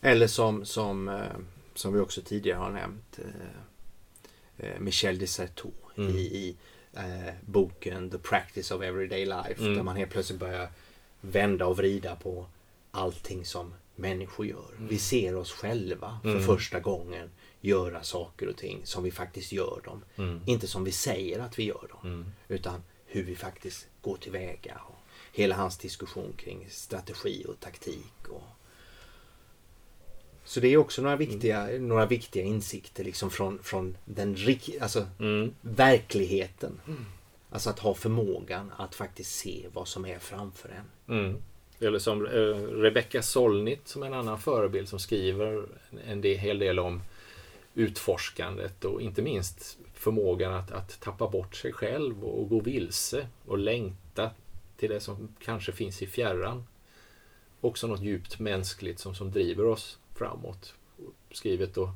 [SPEAKER 1] Eller som, som, eh, som vi också tidigare har nämnt eh, eh, Michel de Certeau
[SPEAKER 2] Mm.
[SPEAKER 1] i, i eh, boken The Practice of Everyday Life
[SPEAKER 2] Mm.
[SPEAKER 1] där man helt plötsligt börjar vända och vrida på allting som människor gör. Vi ser oss själva för
[SPEAKER 2] Mm.
[SPEAKER 1] första gången göra saker och ting som vi faktiskt gör dem.
[SPEAKER 2] Mm.
[SPEAKER 1] Inte som vi säger att vi gör dem.
[SPEAKER 2] Mm.
[SPEAKER 1] Utan hur vi faktiskt går tillväga. Och hela hans diskussion kring strategi och taktik. Och... Så det är också några viktiga, några viktiga insikter liksom från, från den rik- alltså,
[SPEAKER 2] Mm.
[SPEAKER 1] verkligheten. Alltså att ha förmågan att faktiskt se vad som är framför en.
[SPEAKER 2] Mm. Eller som eh, Rebecca Solnit som en annan förebild som skriver en del, hel del om utforskandet och inte minst förmågan att, att tappa bort sig själv och gå vilse och längta till det som kanske finns i fjärran. Också något djupt mänskligt som, som driver oss framåt. Skrivet då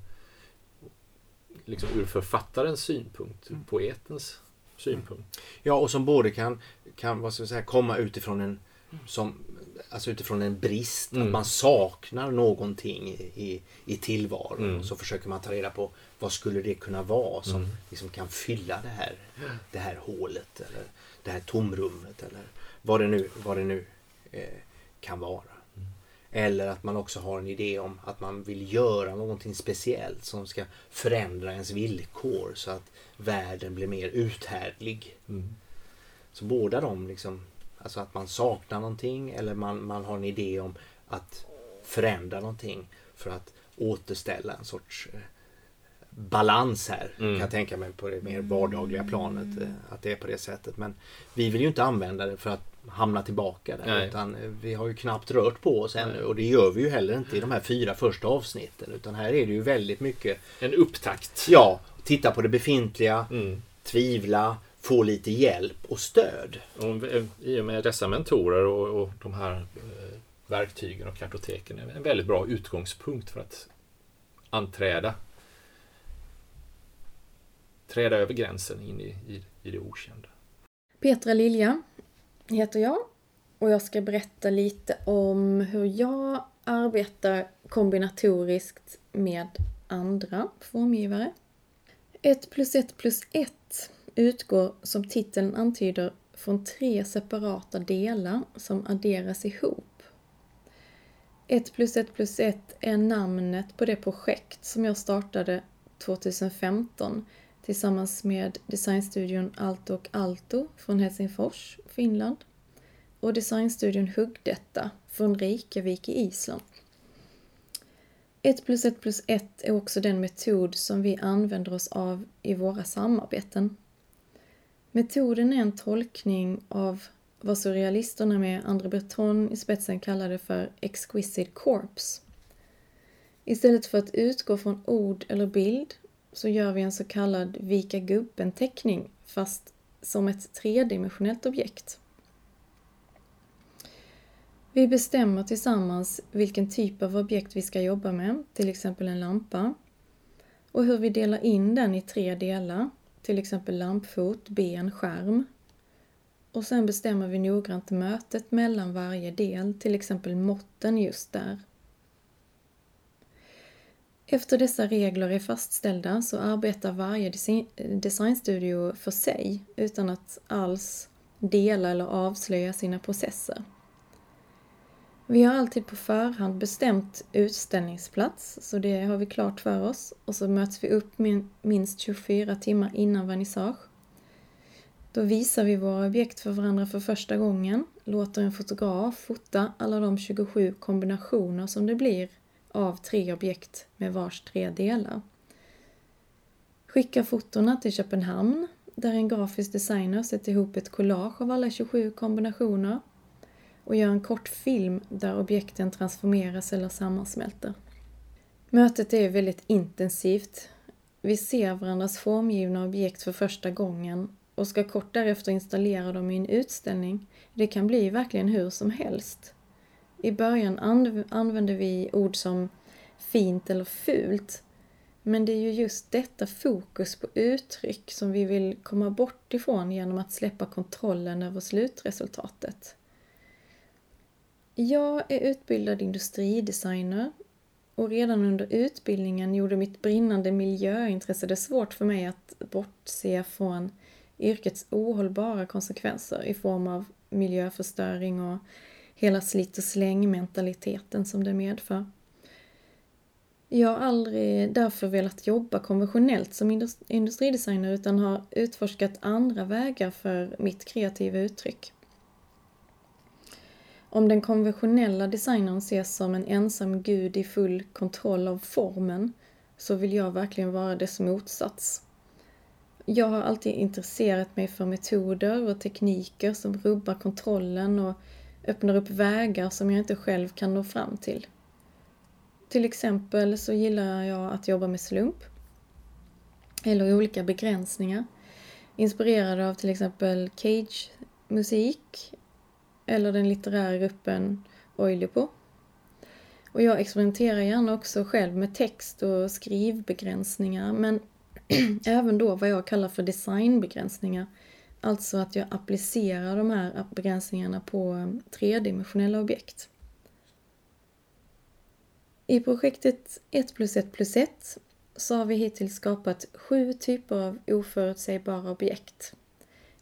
[SPEAKER 2] liksom ur författarens synpunkt, ur poetens synpunkt.
[SPEAKER 1] Ja, och som både kan, kan vad ska jag säga, komma utifrån en, som, alltså utifrån en brist.
[SPEAKER 2] Mm.
[SPEAKER 1] Att man saknar någonting i, i, tillvaron.
[SPEAKER 2] Mm.
[SPEAKER 1] Så försöker man ta reda på vad skulle det kunna vara som
[SPEAKER 2] Mm.
[SPEAKER 1] liksom kan fylla det här, det här hålet. Eller det här tomrummet. Eller vad det nu, vad det nu eh, kan vara. Eller att man också har en idé om att man vill göra någonting speciellt som ska förändra ens villkor så att världen blir mer uthärdlig.
[SPEAKER 2] Mm.
[SPEAKER 1] Så båda de liksom, alltså att man saknar någonting eller man, man har en idé om att förändra någonting för att återställa en sorts eh, balans här.
[SPEAKER 2] Mm.
[SPEAKER 1] Kan jag tänka mig på det mer vardagliga planet. eh, Att det är på det sättet. Men vi vill ju inte använda det för att hamna tillbaka där.
[SPEAKER 2] Nej.
[SPEAKER 1] Utan eh, vi har ju knappt rört på oss ännu. Och det gör vi ju heller inte i de här fyra första avsnitten. Utan här är det ju väldigt mycket,
[SPEAKER 2] En upptakt.
[SPEAKER 1] ja, titta på det befintliga,
[SPEAKER 2] Mm.
[SPEAKER 1] tvivla, få lite hjälp och stöd.
[SPEAKER 2] Och eh, I och med dessa mentorer och, och de här eh, verktygen och kartoteken är en väldigt bra utgångspunkt för att anträda träda över gränsen in i, i, i det okända.
[SPEAKER 3] Petra Lilja heter jag och jag ska berätta lite om hur jag arbetar kombinatoriskt med andra formgivare. 1 plus 1 plus 1 utgår som titeln antyder från tre separata delar som adderas ihop. 1 plus 1 plus 1 är namnet på det projekt som jag startade 2015 tillsammans med designstudion Alto och Alto från Helsingfors, Finland och designstudion Huggdetta från Reykjavik i Island. 1 plus 1 plus 1 är också den metod som vi använder oss av i våra samarbeten. Metoden är en tolkning av vad surrealisterna med André Breton i spetsen kallade för exquisite corpse. Istället för att utgå från ord eller bild så gör vi en så kallad vika gubben-teckning fast som ett tredimensionellt objekt. Vi bestämmer tillsammans vilken typ av objekt vi ska jobba med, till exempel en lampa, och hur vi delar in den i tre delar, till exempel lampfot, ben, skärm. Och sen bestämmer vi noggrant mötet mellan varje del, till exempel måtten just där. Efter dessa regler är fastställda så arbetar varje designstudio för sig utan att alls dela eller avslöja sina processer. Vi har alltid på förhand bestämt utställningsplats, så det har vi klart för oss. Och så möts vi upp minst 24 timmar innan vernissage. Då visar vi våra objekt för varandra för första gången, låter en fotograf fota alla de 27 kombinationer som det blir av tre objekt med vars tre delar. Skickar fotona till Köpenhamn där en grafisk designer sätter ihop ett collage av alla 27 kombinationer och gör en kort film där objekten transformeras eller sammansmälter. Mötet är väldigt intensivt. Vi ser varandras formgivna objekt för första gången och ska kort därefter installera dem i en utställning. Det kan bli verkligen hur som helst. I början anv- använder vi ord som fint eller fult. Men det är ju just detta fokus på uttryck som vi vill komma bort ifrån genom att släppa kontrollen över slutresultatet. Jag är utbildad industridesigner och redan under utbildningen gjorde mitt brinnande miljöintresse det svårt för mig att bortse från yrkets ohållbara konsekvenser i form av miljöförstöring och hela slit och släng-mentaliteten som det medför. Jag har aldrig därför velat jobba konventionellt som industridesigner utan har utforskat andra vägar för mitt kreativa uttryck. Om den konventionella designern ses som en ensam gud i full kontroll av formen så vill jag verkligen vara dess motsats. Jag har alltid intresserat mig för metoder och tekniker som rubbar kontrollen och öppnar upp vägar som jag inte själv kan nå fram till. Till exempel så gillar jag att jobba med slump eller olika begränsningar. Inspirerad av till exempel Cage-musik eller den litterära gruppen Oilipo. Och jag experimenterar gärna också själv med text och skrivbegränsningar men även då vad jag kallar för designbegränsningar. Alltså att jag applicerar de här begränsningarna på eh, tredimensionella objekt. I projektet 1 plus 1 plus 1 så har vi hittills skapat sju typer av oförutsägbara objekt.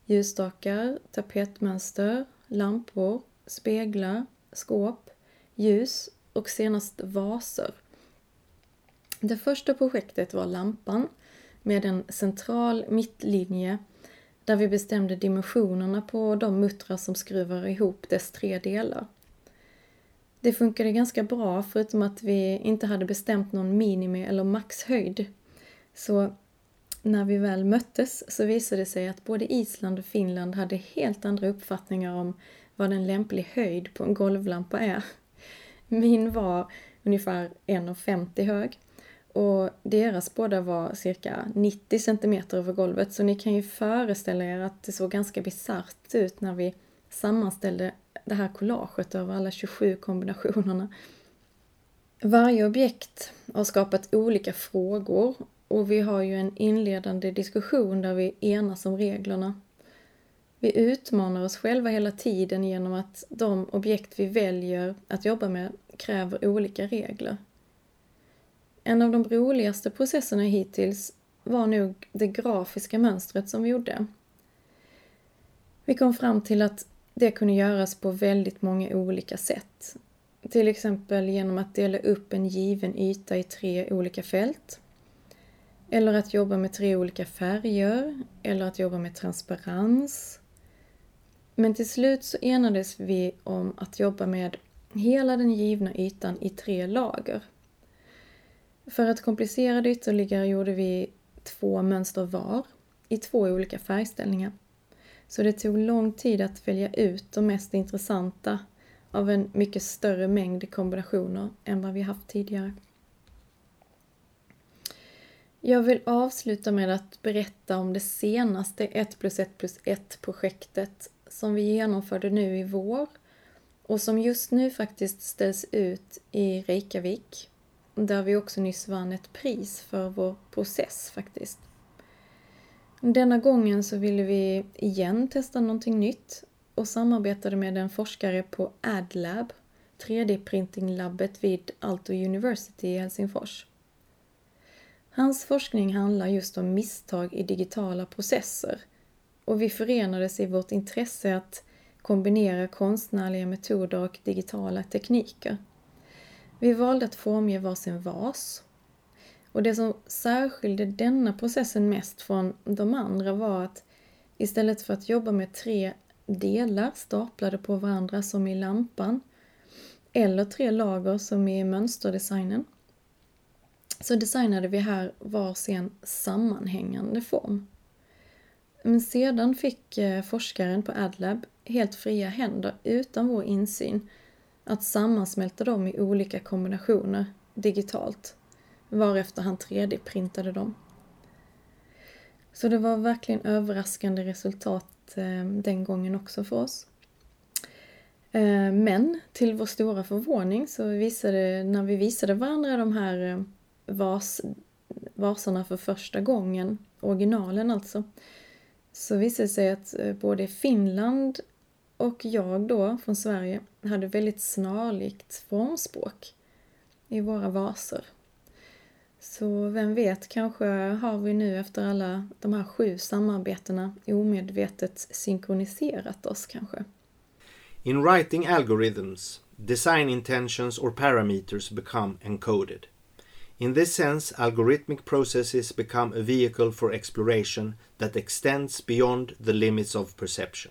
[SPEAKER 3] Ljusstakar, tapetmönster, lampor, speglar, skåp, ljus och senast vaser. Det första projektet var lampan med en central mittlinje där vi bestämde dimensionerna på de muttrar som skruvar ihop dess tre delar. Det funkade ganska bra förutom att vi inte hade bestämt någon minimi eller maxhöjd. Så när vi väl möttes så visade det sig att både Island och Finland hade helt andra uppfattningar om vad en lämplig höjd på en golvlampa är. Min var ungefär 1,50 hög och deras båda var cirka 90 cm över golvet så ni kan ju föreställa er att det såg ganska bisarrt ut när vi sammanställde det här collaget över alla 27 kombinationerna. Varje objekt har skapat olika frågor och vi har ju en inledande diskussion där vi enas om reglerna. Vi utmanar oss själva hela tiden genom att de objekt vi väljer att jobba med kräver olika regler. En av de roligaste processerna hittills var nog det grafiska mönstret som vi gjorde. Vi kom fram till att det kunde göras på väldigt många olika sätt. Till exempel genom att dela upp en given yta i tre olika fält. Eller att jobba med tre olika färger, eller att jobba med transparens. Men till slut så enades vi om att jobba med hela den givna ytan i tre lager. För att komplicera det ytterligare gjorde vi två mönster var i två olika färgställningar. Så det tog lång tid att välja ut de mest intressanta av en mycket större mängd kombinationer än vad vi haft tidigare. Jag vill avsluta med att berätta om det senaste 1 plus 1 plus 1 projektet som vi genomförde nu i vår och som just nu faktiskt ställs ut i Reykjavik där vi också nyss vann ett pris för vår process faktiskt. Denna gången så ville vi igen testa någonting nytt och samarbetade med en forskare på AdLab, 3D-printinglabbet vid Aalto University i Helsingfors. Hans forskning handlar just om misstag i digitala processer och vi förenades i vårt intresse att kombinera konstnärliga metoder och digitala tekniker. Vi valde att formge varsin vas. Och det som särskilde denna processen mest från de andra var att istället för att jobba med tre delar staplade på varandra som i lampan eller tre lager som i mönsterdesignen så designade vi här varsin sammanhängande form. Men sedan fick eh, forskaren på AdLab helt fria händer utan vår insyn att sammansmälta dem i olika kombinationer digitalt, varefter han 3D-printade dem. Så det var verkligen överraskande resultat eh, den gången också för oss. Eh, men till vår stora förvåning så visade, när vi visade varandra de här vas, vasarna för första gången, originalen alltså, så visade det sig att eh, både Finland och jag då, från Sverige, hade väldigt snarlikt formspråk i våra vaser. Så vem vet, kanske har vi nu efter alla de här sju samarbetena omedvetet synkroniserat oss kanske.
[SPEAKER 1] In writing algorithms, design intentions or parameters become encoded. In this sense, algorithmic processes become a vehicle for exploration that extends beyond the limits of perception.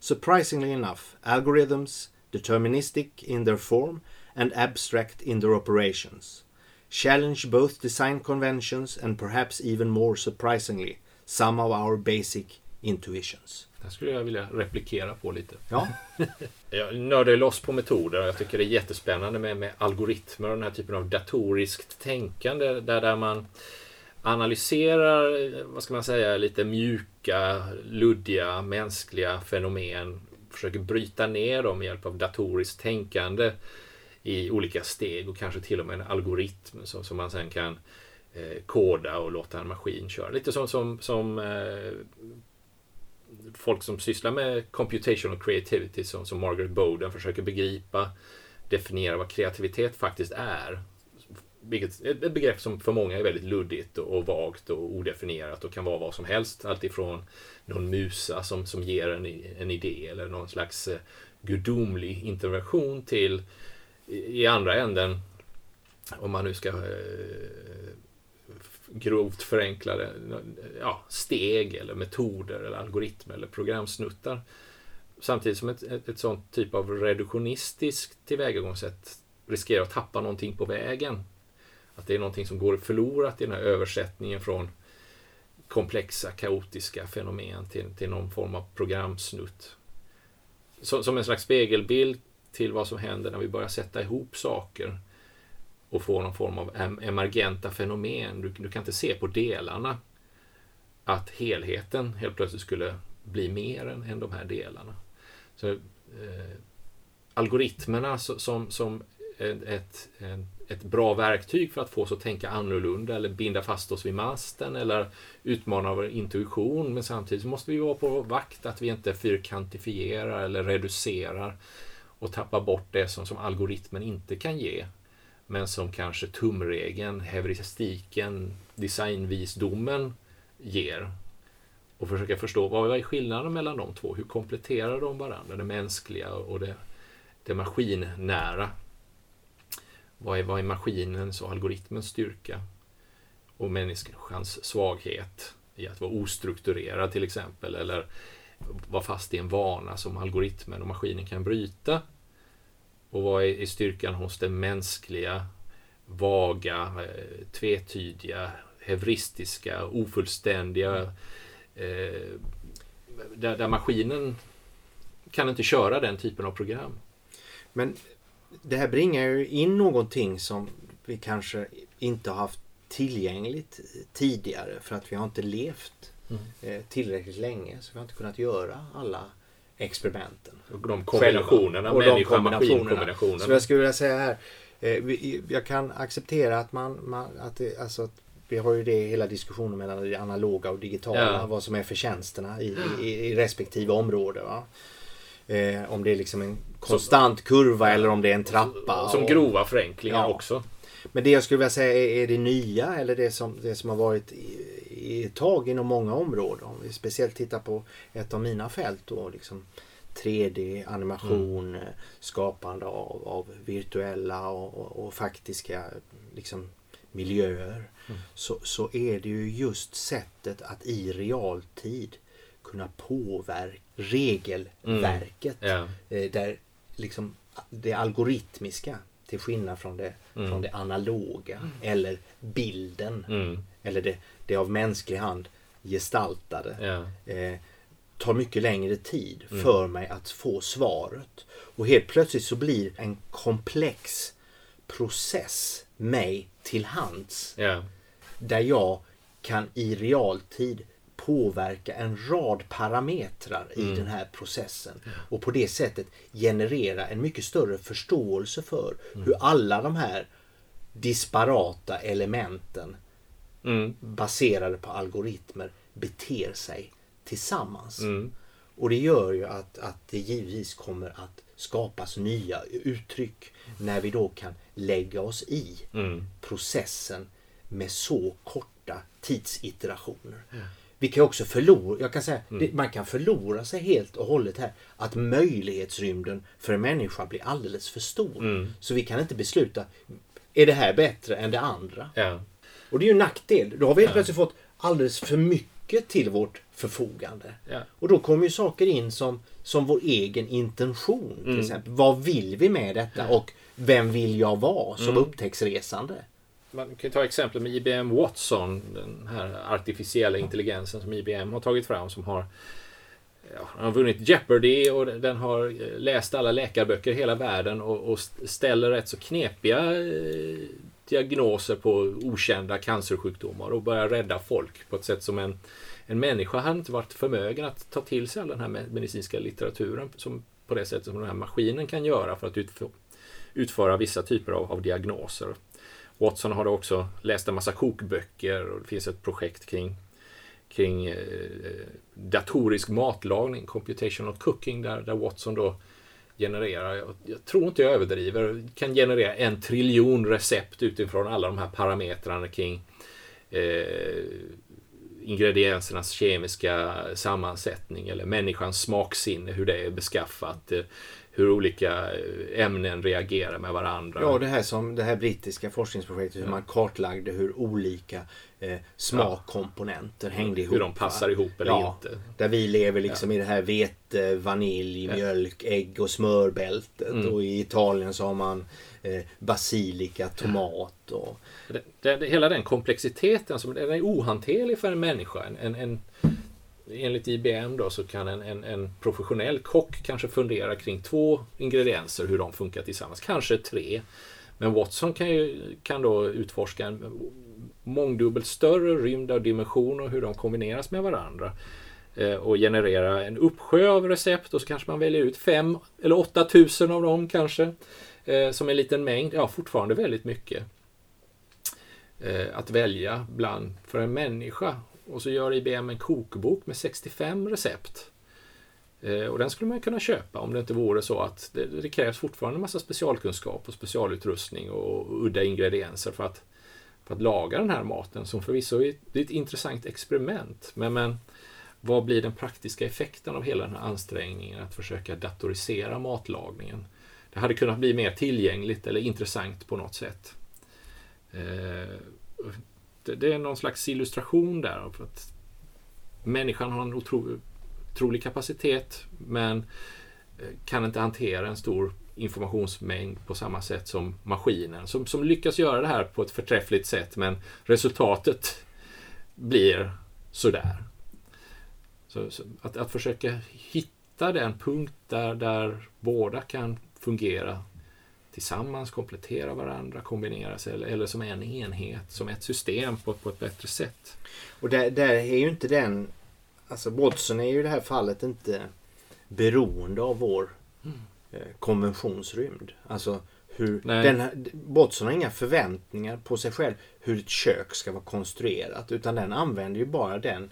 [SPEAKER 1] Surprisingly enough, algorithms, deterministic in their form and abstract in their operations, challenge both design conventions and perhaps even more surprisingly, some of our basic intuitions.
[SPEAKER 2] Det skulle jag vilja replikera på lite.
[SPEAKER 1] Ja.
[SPEAKER 2] jag nördar loss på metoder och jag tycker det är jättespännande med, med algoritmer och den här typen av datoriskt tänkande där, där man analyserar, vad ska man säga, lite mjuka, luddiga, mänskliga fenomen. Försöker bryta ner dem med hjälp av datoriskt tänkande i olika steg och kanske till och med en algoritm som, som man sen kan eh, koda och låta en maskin köra. Lite som, som, som eh, folk som sysslar med computational creativity som, som Margaret Bowden försöker begripa, definiera vad kreativitet faktiskt är vilket, ett begrepp som för många är väldigt luddigt och vagt och odefinierat och kan vara vad som helst. Alltifrån någon musa som, som ger en, en idé eller någon slags eh, gudomlig intervention till i, i andra änden, om man nu ska eh, grovt förenklade ja, steg eller metoder eller algoritmer eller programsnuttar. Samtidigt som ett, ett, ett sånt typ av reduktionistiskt tillvägagångssätt riskerar att tappa någonting på vägen. Att det är någonting som går förlorat i den här översättningen från komplexa, kaotiska fenomen till, till någon form av programsnutt. Så, som en slags spegelbild till vad som händer när vi börjar sätta ihop saker och få någon form av emergenta fenomen. Du, du kan inte se på delarna att helheten helt plötsligt skulle bli mer än, än de här delarna. Så, eh, algoritmerna som, som ett, ett, bra verktyg för att få oss att tänka annorlunda eller binda fast oss vid masten eller utmana vår intuition. Men samtidigt måste vi vara på vakt att vi inte fyrkantifierar eller reducerar och tappar bort det som, som algoritmen inte kan ge. Men som kanske tumregeln, heuristiken, designvisdomen ger. Och försöka förstå vad är skillnaden mellan de två? Hur kompletterar de varandra? Det mänskliga och det, det maskinnära. Vad är, vad är maskinens och algoritmens styrka? Och människans svaghet i att vara ostrukturerad till exempel. Eller vara fast i en vana som algoritmen och maskinen kan bryta. Och vad är styrkan hos det mänskliga, vaga, eh, tvetydiga, heuristiska, ofullständiga. Eh, där, där maskinen kan inte köra den typen av program.
[SPEAKER 1] Men det här bringar ju in någonting som vi kanske inte har haft tillgängligt tidigare för att vi har inte levt mm. Eh, tillräckligt länge så vi har inte kunnat göra alla experimenten.
[SPEAKER 2] Och de kombinationerna,
[SPEAKER 1] och de kombinationerna. Så jag skulle vilja säga här. Eh, jag kan acceptera att man, man att det, alltså att vi har ju det hela diskussionen mellan det analoga och digitala. Ja. Vad som är förtjänsterna i, i, i respektive område. Va? Eh, om det är liksom en konstant kurva eller om det är en trappa.
[SPEAKER 2] Som och, grova förenklingar ja. också.
[SPEAKER 1] Men det jag skulle vilja säga är, är det nya eller det som, det som har varit i ett tag inom många områden. Om vi speciellt tittar på ett av mina fält då, liksom 3D, animation, mm. skapande av, av virtuella och, och, och, faktiska liksom, miljöer. Mm. Så, så är det ju just sättet att i realtid kunna påverka regelverket. Mm. Yeah. Där liksom det algoritmiska till skillnad från det, mm. från det analoga mm. eller bilden. Mm. Eller det, det av mänsklig hand gestaltade. Ja. Eh, tar mycket längre tid mm. för mig att få svaret. Och helt plötsligt så blir en komplex process mig till hands. Ja. Där jag kan i realtid påverka en rad parametrar i mm. den här processen. Och på det sättet generera en mycket större förståelse för mm. hur alla de här disparata elementen mm. baserade på algoritmer beter sig tillsammans. Mm. Och det gör ju att, att det givetvis kommer att skapas nya uttryck när vi då kan lägga oss i mm. processen med så korta tidsiterationer. Mm. Vi kan också förlora, jag kan säga, mm. det, man kan förlora sig helt och hållet här. Att möjlighetsrymden för en människa blir alldeles för stor. Mm. Så vi kan inte besluta, är det här bättre än det andra? Ja. Och det är ju en nackdel. Då har vi helt ja. plötsligt fått alldeles för mycket till vårt förfogande. Ja. Och då kommer ju saker in som, som vår egen intention. Till mm. exempel. Vad vill vi med detta? Och vem vill jag vara som mm. upptäcktsresande?
[SPEAKER 2] Man kan ta exempel med IBM Watson, den här artificiella intelligensen som IBM har tagit fram som har ja, den har vunnit Jeopardy och den har eh, läst alla läkarböcker i hela världen och, och ställer rätt så knepiga eh, diagnoser på okända cancersjukdomar och börjar rädda folk på ett sätt som en, en människa hade inte varit förmögen att ta till sig all den här medicinska litteraturen som, på det sättet som den här maskinen kan göra för att utföra, utföra vissa typer av, av diagnoser. Watson har också läst en massa kokböcker och det finns ett projekt kring, kring eh, datorisk matlagning, computational cooking, där, där Watson då genererar, jag, jag tror inte jag överdriver, kan generera en triljon recept utifrån alla de här parametrarna kring eh, ingrediensernas kemiska sammansättning eller människans smaksinne, hur det är beskaffat. Eh, hur olika eh, ämnen reagerar med varandra.
[SPEAKER 1] Ja, det här som det här brittiska forskningsprojektet, hur
[SPEAKER 2] Ja.
[SPEAKER 1] man kartlagde hur olika eh, smakkomponenter hängde ihop.
[SPEAKER 2] hur de passar
[SPEAKER 1] va?
[SPEAKER 2] ihop eller
[SPEAKER 1] Ja.
[SPEAKER 2] inte.
[SPEAKER 1] Där vi lever liksom i det här vete, vanilj,
[SPEAKER 2] Ja.
[SPEAKER 1] mjölk, ägg och smörbältet.
[SPEAKER 2] Mm.
[SPEAKER 1] Och i Italien så har man eh, basilika, tomat och...
[SPEAKER 2] Det, det, det, hela den komplexiteten som den är ohanterlig för en människa. En, en, enligt IBM då så kan en, en, en professionell kock kanske fundera kring två ingredienser, hur de funkar tillsammans. Kanske tre. Men Watson kan, ju, kan då utforska en mångdubbelt större rymd av dimensioner och hur de kombineras med varandra. Eh, och generera en uppsjö av recept och så kanske man väljer ut fem eller åtta tusen av dem kanske. Eh, som en liten mängd. Ja, fortfarande väldigt mycket eh, att välja bland för en människa. Och så gör IBM en kokbok med 65 recept. Eh, och den skulle man kunna köpa om det inte vore så att det, det krävs fortfarande en massa specialkunskap och specialutrustning och, udda ingredienser för att, för att laga den här maten som förvisso är, det är ett intressant experiment. Men, men vad blir den praktiska effekten av hela den här ansträngningen att försöka datorisera matlagningen? Det hade kunnat bli mer tillgängligt eller intressant på något sätt. Eh, det, är någon slags illustration där av att människan har en otro, otrolig kapacitet men eh, kan inte hantera en stor informationsmängd på samma sätt som maskinen som, som lyckas göra det här på ett förträffligt sätt men resultatet blir sådär. Så, så att, att försöka hitta den punkt där, där båda kan fungera tillsammans, komplettera varandra, kombinera sig eller, eller som en enhet, som ett system på, på ett bättre sätt.
[SPEAKER 1] Och där, där är ju inte den... Alltså Watson är ju i det här fallet inte beroende av vår eh, konventionsrymd. Alltså hur...
[SPEAKER 2] Nej.
[SPEAKER 1] Den, Watson har inga förväntningar på sig själv hur ett kök ska vara konstruerat. Utan den använder ju bara den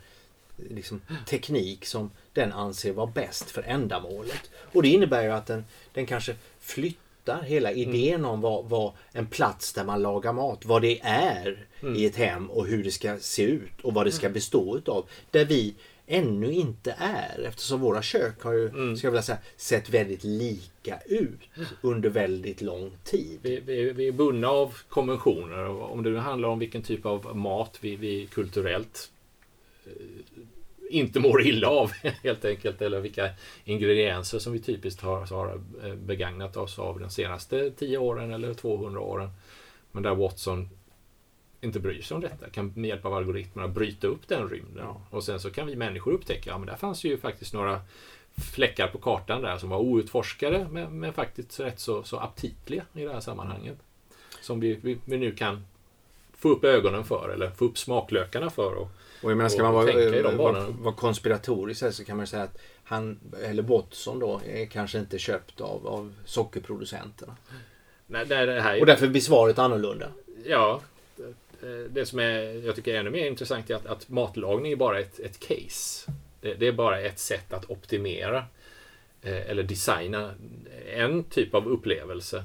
[SPEAKER 1] liksom, teknik som den anser vara bäst för ändamålet. Och det innebär ju att den, den kanske flyttar hela idén om vad, vad en plats där man lagar mat, vad det är i ett hem och hur det ska se ut och vad det ska bestå utav. Där vi ännu inte är eftersom våra kök har ju,
[SPEAKER 2] Mm.
[SPEAKER 1] ska jag vilja säga, sett väldigt lika ut under väldigt lång tid.
[SPEAKER 2] Vi, vi, vi är bundna av konventioner. Om det nu handlar om vilken typ av mat vi, vi kulturellt eh, inte mår illa av helt enkelt. Eller vilka ingredienser som vi typiskt har, har eh, begagnat oss av de senaste 10 åren eller 200 åren. Men där Watson inte bryr sig om detta. Kan med hjälp av algoritmerna bryta upp den rymden.
[SPEAKER 1] Ja.
[SPEAKER 2] Och sen så kan vi människor upptäcka, ja men där fanns ju faktiskt några fläckar på kartan där som var outforskade men, men faktiskt rätt så, så aptitliga i det här sammanhanget. Som vi, vi, vi nu kan få upp ögonen för eller få upp smaklökarna för. Och,
[SPEAKER 1] Och jag menar, ska man vara, eh, vara, vara konspiratorisk här så kan man säga att han, eller Watson då, är kanske inte köpt av, av sockerproducenterna.
[SPEAKER 2] nej, det, det här är,
[SPEAKER 1] Och därför blir svaret annorlunda.
[SPEAKER 2] Ja, det, det som är, jag tycker är ännu mer intressant är att, att matlagning är bara ett, ett case. Det, det är bara ett sätt att optimera eh, eller designa en typ av upplevelse.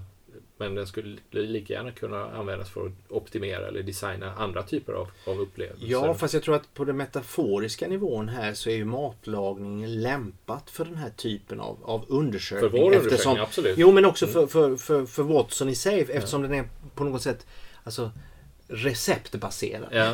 [SPEAKER 2] Men den skulle lika gärna kunna användas för att optimera eller designa andra typer av, av upplevelser.
[SPEAKER 1] Ja, fast jag tror att på den metaforiska nivån här så är ju matlagning lämpat för den här typen av, av undersökning.
[SPEAKER 2] för vår
[SPEAKER 1] eftersom,
[SPEAKER 2] undersökning, absolut.
[SPEAKER 1] Jo, men också för, för, för, för Watson i sig eftersom den är på något sätt alltså, receptbaserad.
[SPEAKER 2] Ja,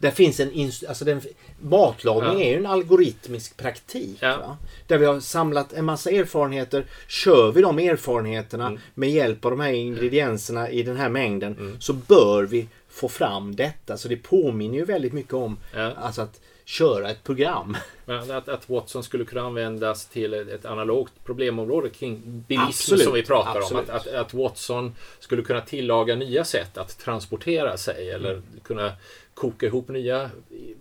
[SPEAKER 1] Där finns en... Alltså den, matlagning
[SPEAKER 2] Ja.
[SPEAKER 1] är ju en algoritmisk praktik.
[SPEAKER 2] Ja.
[SPEAKER 1] Där vi har samlat en massa erfarenheter. Kör vi de erfarenheterna
[SPEAKER 2] Mm.
[SPEAKER 1] med hjälp av de här ingredienserna i den här mängden
[SPEAKER 2] Mm.
[SPEAKER 1] så bör vi få fram detta. Så det påminner ju väldigt mycket om alltså att köra ett program.
[SPEAKER 2] Men att, att Watson skulle kunna användas till ett, analogt problemområde kring bilism
[SPEAKER 1] Absolut,
[SPEAKER 2] som vi pratar
[SPEAKER 1] absolut.
[SPEAKER 2] om. Att, att, att Watson skulle kunna tillaga nya sätt att transportera sig eller
[SPEAKER 1] Mm.
[SPEAKER 2] kunna koka ihop nya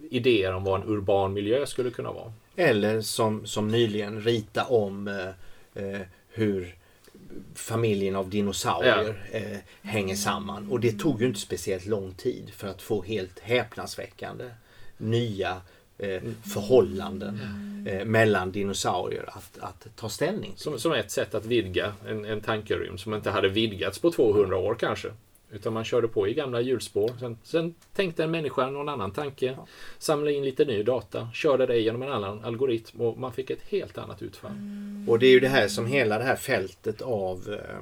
[SPEAKER 2] idéer om vad en urban miljö skulle kunna vara.
[SPEAKER 1] Eller som, som nyligen rita om eh, eh, hur familjen av dinosaurier eh, hänger samman. Och det tog ju inte speciellt lång tid för att få helt häpnadsväckande nya eh, förhållanden eh, mellan dinosaurier att, att ta ställning till.
[SPEAKER 2] Som, som ett sätt att vidga en, en tankerymd som inte hade vidgats på 200 år kanske. Utan man körde på i gamla hjulspår. Sen, sen tänkte en människa någon annan tanke,
[SPEAKER 1] Ja.
[SPEAKER 2] samlade in lite ny data, körde det genom en annan algoritm och man fick ett helt annat utfall.
[SPEAKER 1] Och det är ju det här som hela det här fältet av eh,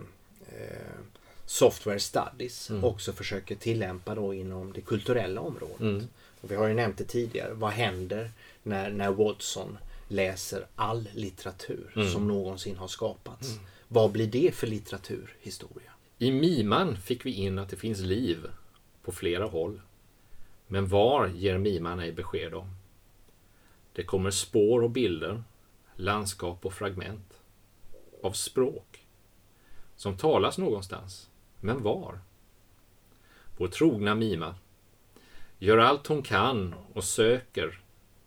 [SPEAKER 1] eh, software studies
[SPEAKER 2] Mm.
[SPEAKER 1] också försöker tillämpa då inom det kulturella området.
[SPEAKER 2] Mm.
[SPEAKER 1] Och vi har ju nämnt det tidigare. Vad händer när, när Watson läser all litteratur
[SPEAKER 2] Mm.
[SPEAKER 1] som någonsin har skapats? Vad blir det för litteraturhistoria?
[SPEAKER 2] I Miman fick vi in att det finns liv på flera håll. Men var ger Miman ej besked om. Det kommer spår och bilder, landskap och fragment av språk som talas någonstans. Men var? Vår trogna Mima gör allt hon kan och söker,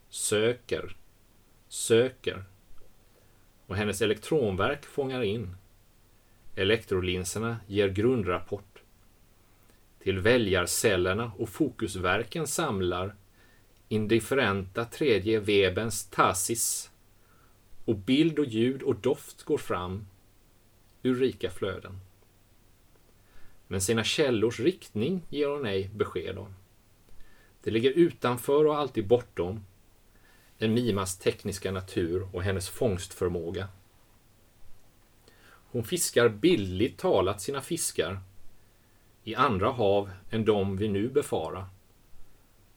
[SPEAKER 2] söker, söker. Och hennes elektronverk fångar in Elektrolinserna ger grundrapport. Till väljarcellerna och fokusverken samlar indifferenta tredje webens tasis och bild och ljud och doft går fram ur rika flöden. Men sina källors riktning ger hon ej besked om. Det ligger utanför och alltid bortom en mimas tekniska natur och hennes fångstförmåga. Hon fiskar billigt talat sina fiskar i andra hav än de vi nu befarar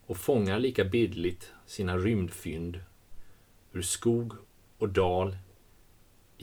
[SPEAKER 2] och fångar lika bildligt sina rymdfynd ur skog och dal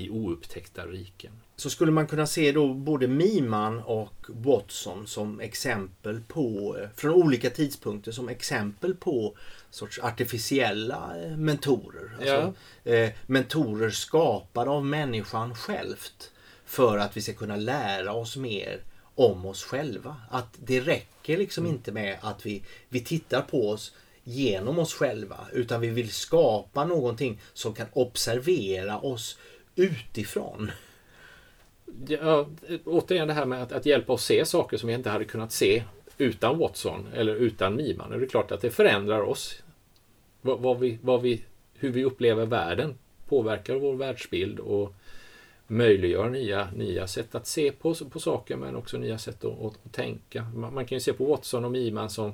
[SPEAKER 2] i oupptäckta riken.
[SPEAKER 1] Så skulle man kunna se då både Miman och Watson som exempel på, eh, från olika tidpunkter, som exempel på sorts artificiella eh, mentorer. Alltså, eh, mentorer skapade av människan självt för att vi ska kunna lära oss mer om oss själva. Att det räcker liksom inte med att vi, vi tittar på oss genom oss själva utan vi vill skapa någonting som kan observera oss utifrån.
[SPEAKER 2] Ja, återigen det här med att, att hjälpa oss se saker som vi inte hade kunnat se utan Watson eller utan Miman. Det är klart att det förändrar oss. Vad, vad vi, vad vi, hur vi upplever världen påverkar vår världsbild och möjliggör nya, nya sätt att se på, på saker men också nya sätt att, att, att tänka. Man, man kan ju se på Watson och Miman som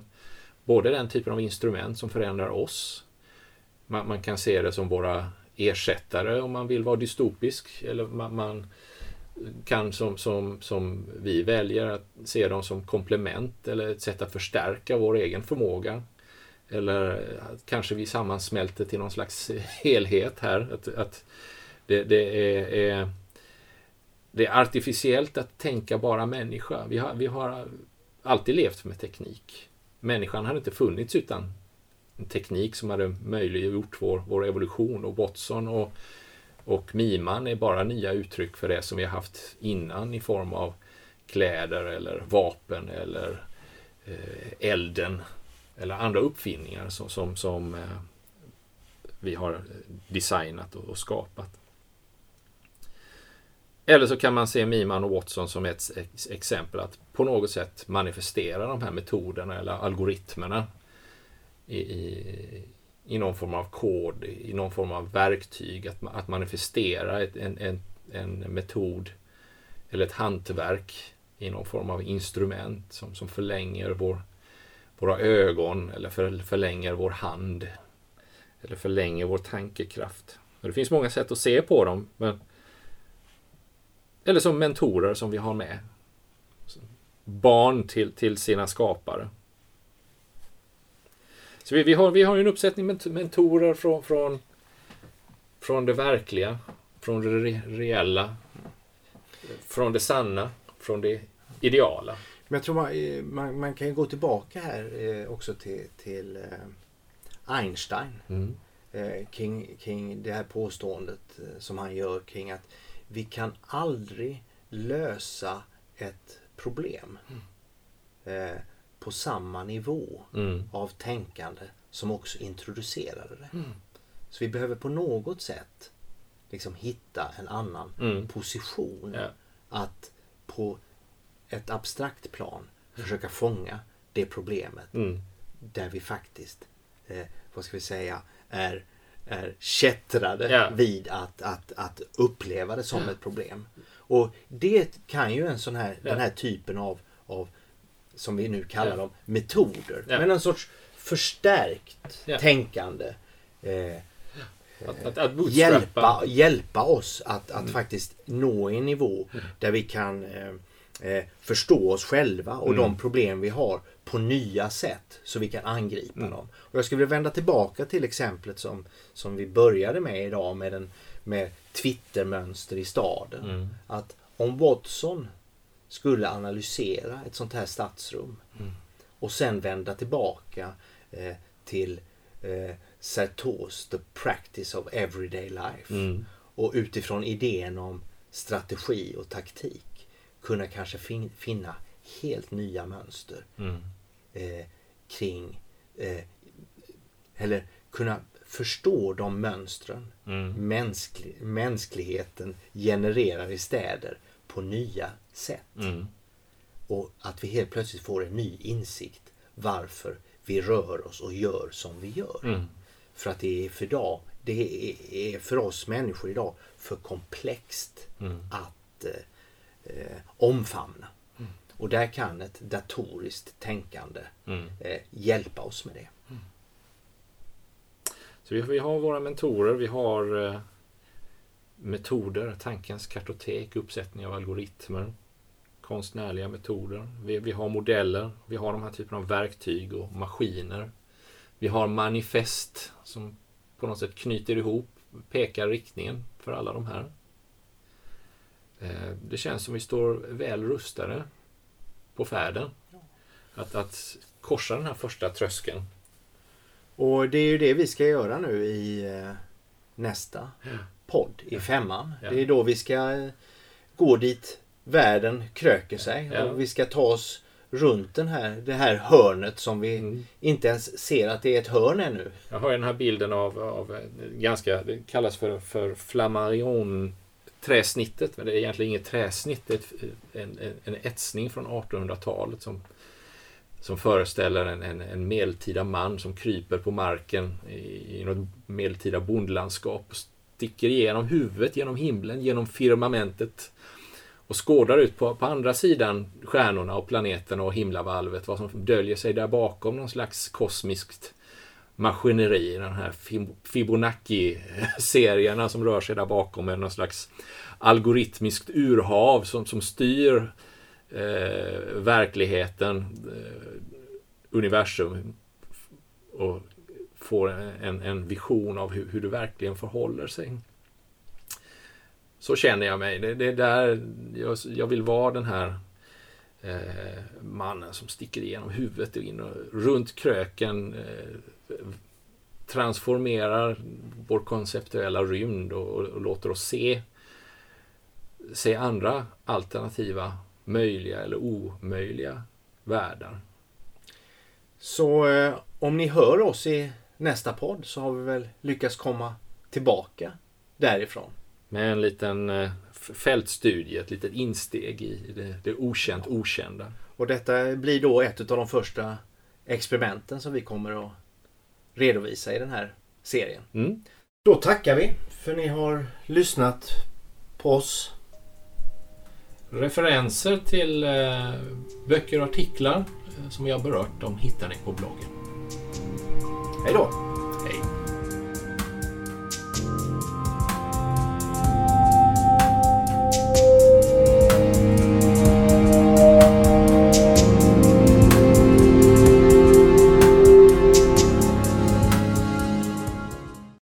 [SPEAKER 2] både den typen av instrument som förändrar oss. Man, man kan se det som våra ersättare om man vill vara dystopisk. Eller man, man kan som, som, som vi väljer att se dem som komplement eller ett sätt att förstärka vår egen förmåga. Eller att kanske vi sammansmälter till någon slags helhet här. Att, att det, det är, är, det är artificiellt att tänka bara människa. Vi har, vi har alltid levt med teknik. Människan hade inte funnits utan en teknik som hade möjliggjort vår, vår evolution och Watson och, och Miman är bara nya uttryck för det som vi har haft innan i form av kläder eller vapen eller eh, elden eller andra uppfinningar som, som, som eh, vi har designat och, och skapat. Eller så kan man se Miman och Watson som ett ex exempel att på något sätt manifestera de här metoderna eller algoritmerna i, i, i någon form av kod, i någon form av verktyg. Att, att manifestera ett, en, en, en metod eller ett hantverk i någon form av instrument som, som förlänger vår, våra ögon eller för, förlänger vår hand eller förlänger vår tankekraft. Och det finns många sätt att se på dem. Men, eller som mentorer som vi har med. Barn till, till sina skapare. Så vi, vi, har, vi har en uppsättning ment mentorer från, från, från det verkliga, från det re reella, från det sanna, från det ideala.
[SPEAKER 1] Men jag tror man, eh, man, man kan ju gå tillbaka här eh, också till, till eh, Einstein.
[SPEAKER 2] Mm.
[SPEAKER 1] Kring, kring det här påståendet som han gör kring att vi kan aldrig lösa ett problem eh, på samma nivå
[SPEAKER 2] Mm.
[SPEAKER 1] av tänkande som också introducerade det.
[SPEAKER 2] Mm.
[SPEAKER 1] Så vi behöver på något sätt liksom hitta en annan
[SPEAKER 2] Mm.
[SPEAKER 1] position.
[SPEAKER 2] Ja.
[SPEAKER 1] Att på ett abstrakt plan försöka fånga det problemet
[SPEAKER 2] Mm.
[SPEAKER 1] där vi faktiskt eh, vad ska vi säga, är, är kättrade
[SPEAKER 2] Ja.
[SPEAKER 1] vid att, att, att uppleva det som ett problem. Och det kan ju en sån här,
[SPEAKER 2] Ja.
[SPEAKER 1] den här typen av, av som vi nu kallar
[SPEAKER 2] Ja.
[SPEAKER 1] dem, metoder.
[SPEAKER 2] Ja.
[SPEAKER 1] Men en sorts förstärkt
[SPEAKER 2] Ja.
[SPEAKER 1] tänkande. Eh,
[SPEAKER 2] Att, att, att bootstrappa.
[SPEAKER 1] hjälpa, hjälpa oss att,
[SPEAKER 2] Mm.
[SPEAKER 1] att faktiskt nå en nivå där vi kan eh, eh, förstå oss själva och
[SPEAKER 2] Mm.
[SPEAKER 1] de problem vi har på nya sätt så vi kan angripa
[SPEAKER 2] Mm.
[SPEAKER 1] dem. Och jag skulle vilja vända tillbaka till exemplet som, som vi började med idag med, den, med Twittermönster i staden.
[SPEAKER 2] Mm.
[SPEAKER 1] Att om Watson skulle analysera ett sånt här stadsrum
[SPEAKER 2] Mm.
[SPEAKER 1] och sen vända tillbaka eh, till eh, Sartors The Practice of Everyday Life
[SPEAKER 2] Mm.
[SPEAKER 1] och utifrån idén om strategi och taktik kunna kanske fin- finna helt nya mönster
[SPEAKER 2] Mm.
[SPEAKER 1] eh, kring eh, eller kunna förstå de mönstren
[SPEAKER 2] Mm.
[SPEAKER 1] mänskli- mänskligheten genererar i städer på nya sätt.
[SPEAKER 2] Mm.
[SPEAKER 1] Och att vi helt plötsligt får en ny insikt varför vi rör oss och gör som vi gör.
[SPEAKER 2] Mm.
[SPEAKER 1] För att det är för, dag, det är, för oss människor idag för komplext
[SPEAKER 2] Mm.
[SPEAKER 1] att eh, omfamna. Och där kan ett datoriskt tänkande
[SPEAKER 2] Mm.
[SPEAKER 1] eh, hjälpa oss med det.
[SPEAKER 2] Så vi, vi har våra mentorer, vi har eh, metoder, tankens kartotek, uppsättning av algoritmer, konstnärliga metoder. Vi, vi har modeller, vi har de här typerna av verktyg och maskiner. Vi har manifest som på något sätt knyter ihop, pekar riktningen för alla de här. Eh, Det känns som vi står väl rustade på färden. Att, att korsa den här första tröskeln.
[SPEAKER 1] Och det är ju det vi ska göra nu i eh, nästa podd i femman. Det är då vi ska eh, gå dit världen kröker sig.
[SPEAKER 2] Ja.
[SPEAKER 1] Och vi ska ta oss runt den här, det här hörnet som vi
[SPEAKER 2] Mm.
[SPEAKER 1] inte ens ser att det är ett hörn ännu.
[SPEAKER 2] Jag har den här bilden av, av eh, ganska, det kallas för, för flammarion träsnittet, men det är egentligen inget träsnitt. Det är ett, en, en, en etsning från 1800-talet som, som föreställer en, en, en medeltida man som kryper på marken i, i något medeltida bondlandskap och sticker igenom huvudet genom himlen, genom firmamentet och skådar ut på, på andra sidan stjärnorna och planeterna och himlavalvet vad som döljer sig där bakom någon slags kosmiskt maskineri, den här Fibonacci-serierna som rör sig där bakom med någon slags algoritmiskt urhav som, som styr eh, verkligheten, eh, universum och får en, en vision av hur, hur det verkligen förhåller sig. Så känner jag mig. Det, det är där jag, jag vill vara den här eh, mannen som sticker igenom huvudet och in och runt kröken eh, transformerar vår konceptuella rymd och, och, och låter oss se, se andra alternativa möjliga eller omöjliga världar.
[SPEAKER 1] Så eh, om ni hör oss i nästa podd så har vi väl lyckats komma tillbaka därifrån.
[SPEAKER 2] Med en liten eh, fältstudie, ett litet insteg i det, det okänt okända.
[SPEAKER 1] Och detta blir då ett av de första experimenten som vi kommer att redovisa i den här serien.
[SPEAKER 2] Mm.
[SPEAKER 1] Då tackar vi för ni har lyssnat på oss.
[SPEAKER 2] Referenser till eh, böcker och artiklar eh, som vi har berört, de hittar ni på bloggen.
[SPEAKER 1] Hej då!